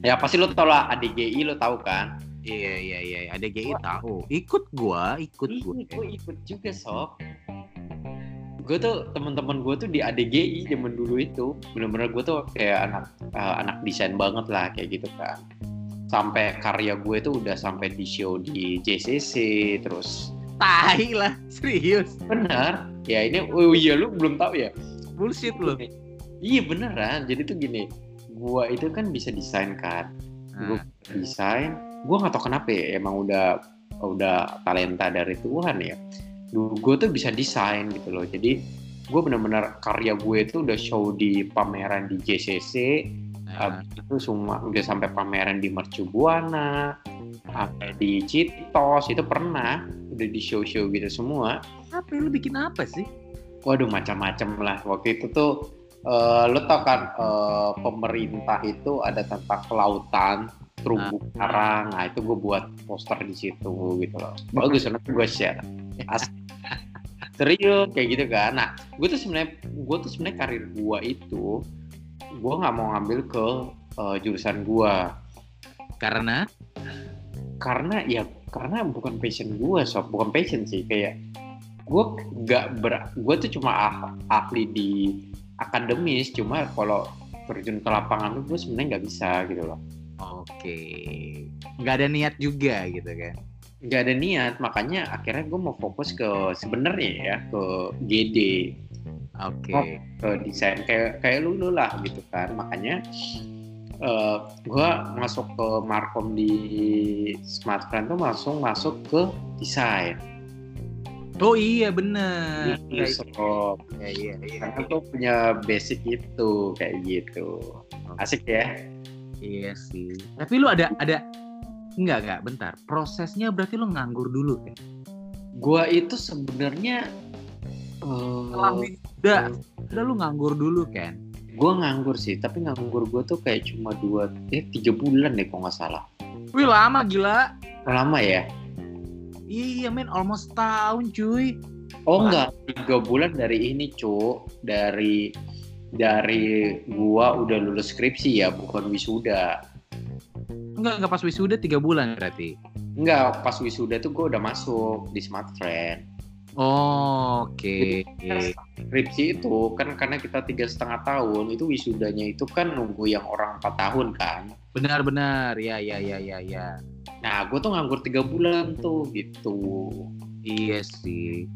Speaker 2: Ya pasti lo tau lah ADGI lo tahu kan?
Speaker 1: iya iya iya ada GI tahu ikut gua ikut gue
Speaker 2: gue ikut juga sob. Gue tuh teman-teman gue tuh di ADGI zaman dulu itu bener-bener gue tuh kayak anak eh, anak desain banget lah kayak gitu kan. Sampai karya gue tuh udah sampai di show di JCC terus.
Speaker 1: tai lah serius
Speaker 2: Bener. Ya ini oh iya lu belum tahu ya.
Speaker 1: bullshit lu
Speaker 2: Iya beneran. Jadi tuh gini, gue itu kan bisa desain kan. Gue
Speaker 1: Nah,
Speaker 2: desain, gue nggak tahu kenapa ya, emang udah udah talenta dari Tuhan ya. Dulu gue tuh bisa desain gitu loh. Jadi gue bener-bener karya gue itu udah show di pameran di JCC, habis itu semua udah sampai pameran di Mercu Buana, sampai di Citos itu pernah udah di show-show gitu semua.
Speaker 1: apa lu bikin apa sih
Speaker 2: Waduh macam-macam lah. Waktu itu tuh eh, lo tau kan eh, pemerintah itu ada tentang kelautan terumbu karang. Nah itu gue buat poster di situ gitu loh. Bagus nanti gue share. Asli. Serius kayak gitu kan. Nah gue tuh sebenarnya gue tuh sebenarnya karir gue itu gue nggak mau ngambil ke eh, jurusan gue
Speaker 1: karena?
Speaker 2: Karena ya karena bukan passion gue sob. Bukan passion sih kayak gue nggak ber gue tuh cuma ah- ahli di akademis. Cuma kalau terjun ke lapangan tuh gue sebenarnya nggak bisa gitu loh.
Speaker 1: Oke. Nggak ada niat juga gitu kan?
Speaker 2: Nggak ada niat. Makanya akhirnya gue mau fokus ke sebenarnya ya ke GD
Speaker 1: oke.
Speaker 2: Oh. ke desain. Kayak kayak lu lu lah gitu kan. Makanya eh gue masuk ke markom di smartphone tuh langsung masuk ke desain.
Speaker 1: Oh iya bener.
Speaker 2: Gitu, sob.
Speaker 1: iya. Iya iya
Speaker 2: karena tuh punya basic itu kayak gitu. Asik ya?
Speaker 1: Iya sih. Tapi lu ada ada Enggak, enggak, bentar. Prosesnya berarti lu nganggur dulu kan?
Speaker 2: gua itu sebenarnya eh
Speaker 1: wisuda, udah lu nganggur dulu kan?
Speaker 2: gua nganggur sih tapi nganggur gua tuh kayak cuma dua eh tiga bulan deh kalau nggak salah
Speaker 1: Wih lama gila.
Speaker 2: lama ya
Speaker 1: Iya men, almost tahun cuy.
Speaker 2: oh enggak tiga bulan dari ini cu dari dari gua udah lulus skripsi ya bukan wisuda
Speaker 1: Enggak, enggak pas wisuda tiga bulan berarti.
Speaker 2: enggak pas wisuda tuh gua udah masuk di smart friend
Speaker 1: Oh, Oke.
Speaker 2: skripsi itu kan karena kita tiga setengah tahun itu wisudanya itu kan nunggu yang orang empat tahun kan
Speaker 1: Benar-benar. Ya, ya, ya, ya, ya.
Speaker 2: nah gue tuh nganggur tiga bulan tuh gitu
Speaker 1: Iya sih.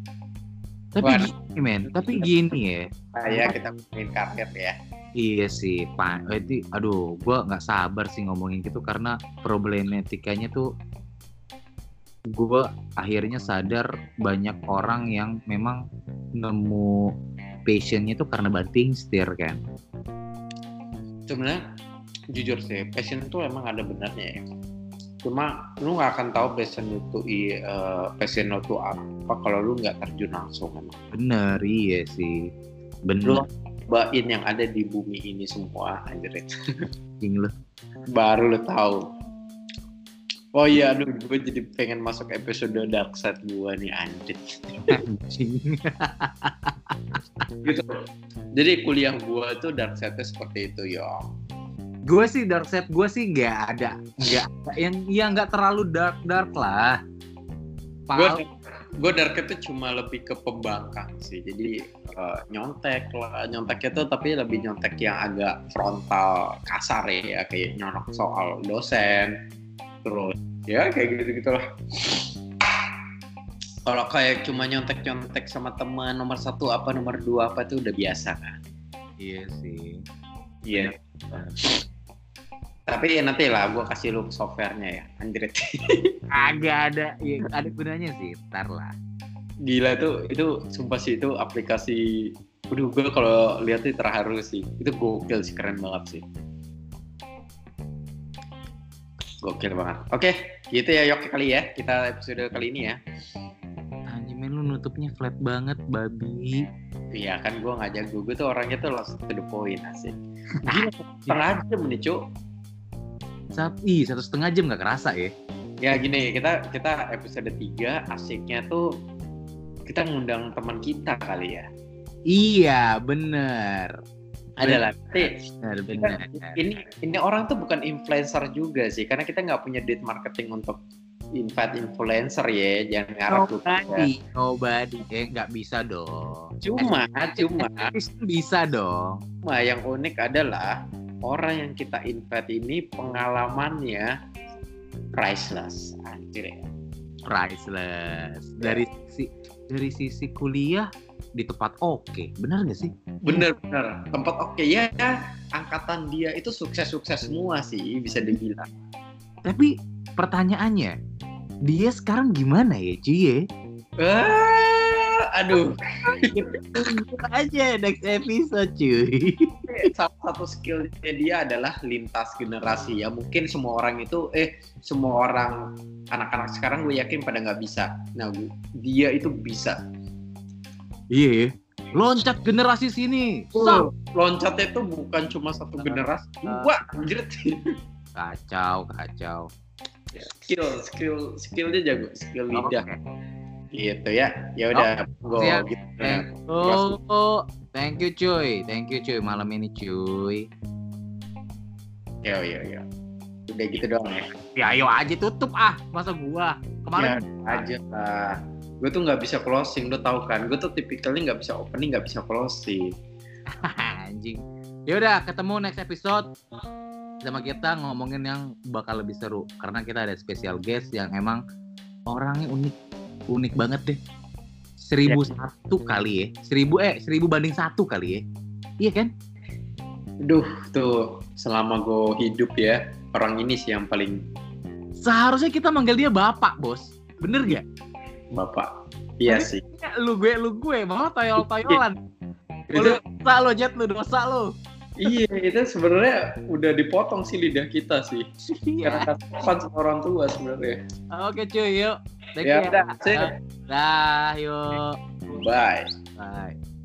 Speaker 1: Tapi
Speaker 2: Wah.
Speaker 1: gini, men. Tapi gini ya.
Speaker 2: kayak kita ngomongin karir ya
Speaker 1: Iya sih, Pak. Berarti, aduh, gua nggak sabar sih ngomongin gitu karena problematikanya tuh gua akhirnya sadar banyak orang yang memang nemu passionnya tuh karena banting setir kan.
Speaker 2: sebenarnya jujur sih passion itu emang ada benarnya ya cuma lu nggak akan tahu passion itu i- eh, passion tuh apa kalau lu nggak terjun langsung emang
Speaker 1: Bener, iya sih.
Speaker 2: lu
Speaker 1: Bener,
Speaker 2: bain yang ada di bumi ini semua anjir
Speaker 1: anjing lu.
Speaker 2: baru lu tahu oh iya aduh gue jadi pengen masuk episode dark side gue nih anjir
Speaker 1: Anjing.
Speaker 2: gitu. Jadi kuliah gue tuh dark side seperti itu ya
Speaker 1: gue sih dark side gue sih nggak ada, nggak yang yang nggak terlalu dark dark lah.
Speaker 2: gue gue dark itu cuma lebih ke pembangkang sih. Jadi eh, nyontek lah nyontek itu tapi lebih nyontek yang agak frontal kasar ya kayak nyonok soal dosen terus ya kayak gitu gitulah kalau kayak cuma nyontek nyontek sama teman nomor satu apa nomor dua apa itu udah biasa kan
Speaker 1: Iya sih.
Speaker 2: iya tapi ya nanti lah gue kasih lu softwarenya ya anjir
Speaker 1: Agak ada, ya, ada gunanya sih. Ntar lah.
Speaker 2: gila tuh itu sumpah sih itu aplikasi Waduh, gue kalau lihat itu terharu sih. Itu gokil sih, keren banget sih. Gokil banget. Oke, gitu ya Yok kali ya. Kita episode kali ini ya.
Speaker 1: Men lu nutupnya flat banget, babi.
Speaker 2: Iya kan gue ngajak gue, gue tuh orangnya tuh langsung to the point asik. Gila, setengah jam nih Cuk.
Speaker 1: Sat, ih, satu setengah jam nggak kerasa ya.
Speaker 2: Ya gini, kita kita episode 3 asiknya tuh kita ngundang teman kita kali ya.
Speaker 1: Iya, bener.
Speaker 2: Adalah, Kita-
Speaker 1: bener.
Speaker 2: ini ini orang tuh bukan influencer juga sih karena kita nggak punya duit marketing untuk invite influencer ya jangan ngarep
Speaker 1: Nobody, nobody. Eh, nggak bisa dong.
Speaker 2: cuma cuma
Speaker 1: bisa dong.
Speaker 2: cuma yang unik adalah orang yang kita invite ini pengalamannya priceless anjir ya
Speaker 1: Priceless. Dari sisi dari sisi kuliah di tempat oke, benar nggak sih?
Speaker 2: bener-bener tempat oke ya angkatan dia itu sukses-sukses semua sih bisa dibilang
Speaker 1: Tapi pertanyaannya, dia sekarang gimana ya, cuy? ya?
Speaker 2: ah, aduh
Speaker 1: aja next episode, cuy.
Speaker 2: salah satu skillnya dia adalah lintas generasi ya mungkin semua orang itu eh semua orang anak-anak sekarang gue yakin pada nggak bisa nah dia itu bisa
Speaker 1: Iya, ya. loncat generasi sini. Sam.
Speaker 2: loncatnya itu bukan cuma satu generasi dua anjir.
Speaker 1: Kacau, kacau.
Speaker 2: skill skill skillnya jago skill lidah. Gitu ya. Ya udah gue
Speaker 1: siap.
Speaker 2: gitu.
Speaker 1: Thank you, thank you cuy, thank you cuy malam ini cuy.
Speaker 2: ya ya ya udah gitu doang ya.
Speaker 1: Ya ayo aja tutup ah, masa gua?
Speaker 2: Ya
Speaker 1: kemarin
Speaker 2: aja lah gue tuh nggak bisa closing lo tau kan? Gue tuh tipikalnya nggak bisa opening nggak bisa closing.
Speaker 1: Anjing. Ya udah ketemu next episode. Sama kita ngomongin yang bakal lebih seru. Karena kita ada special guest yang emang orangnya unik. Unik banget deh. Seribu satu kali ya, seribu eh seribu banding satu kali ya, iya kan?
Speaker 2: Duh, tuh selama gue hidup ya, orang ini sih yang paling
Speaker 1: Seharusnya kita manggil dia bapak bos, bener gak?
Speaker 2: Bapak. Iya sih.
Speaker 1: Lu gue lu gue malah toyol toyolan.
Speaker 2: Itu,
Speaker 1: Lu dosa lo jet lu dosa lo.
Speaker 2: iya, itu sebenarnya udah dipotong sih lidah kita sih.
Speaker 1: Iya.
Speaker 2: Karena sopan sama orang tua sebenarnya.
Speaker 1: Oke cuy, yuk. Thank
Speaker 2: Ya
Speaker 1: you.
Speaker 2: udah.
Speaker 1: Dah, yuk.
Speaker 2: Bye.
Speaker 1: Bye.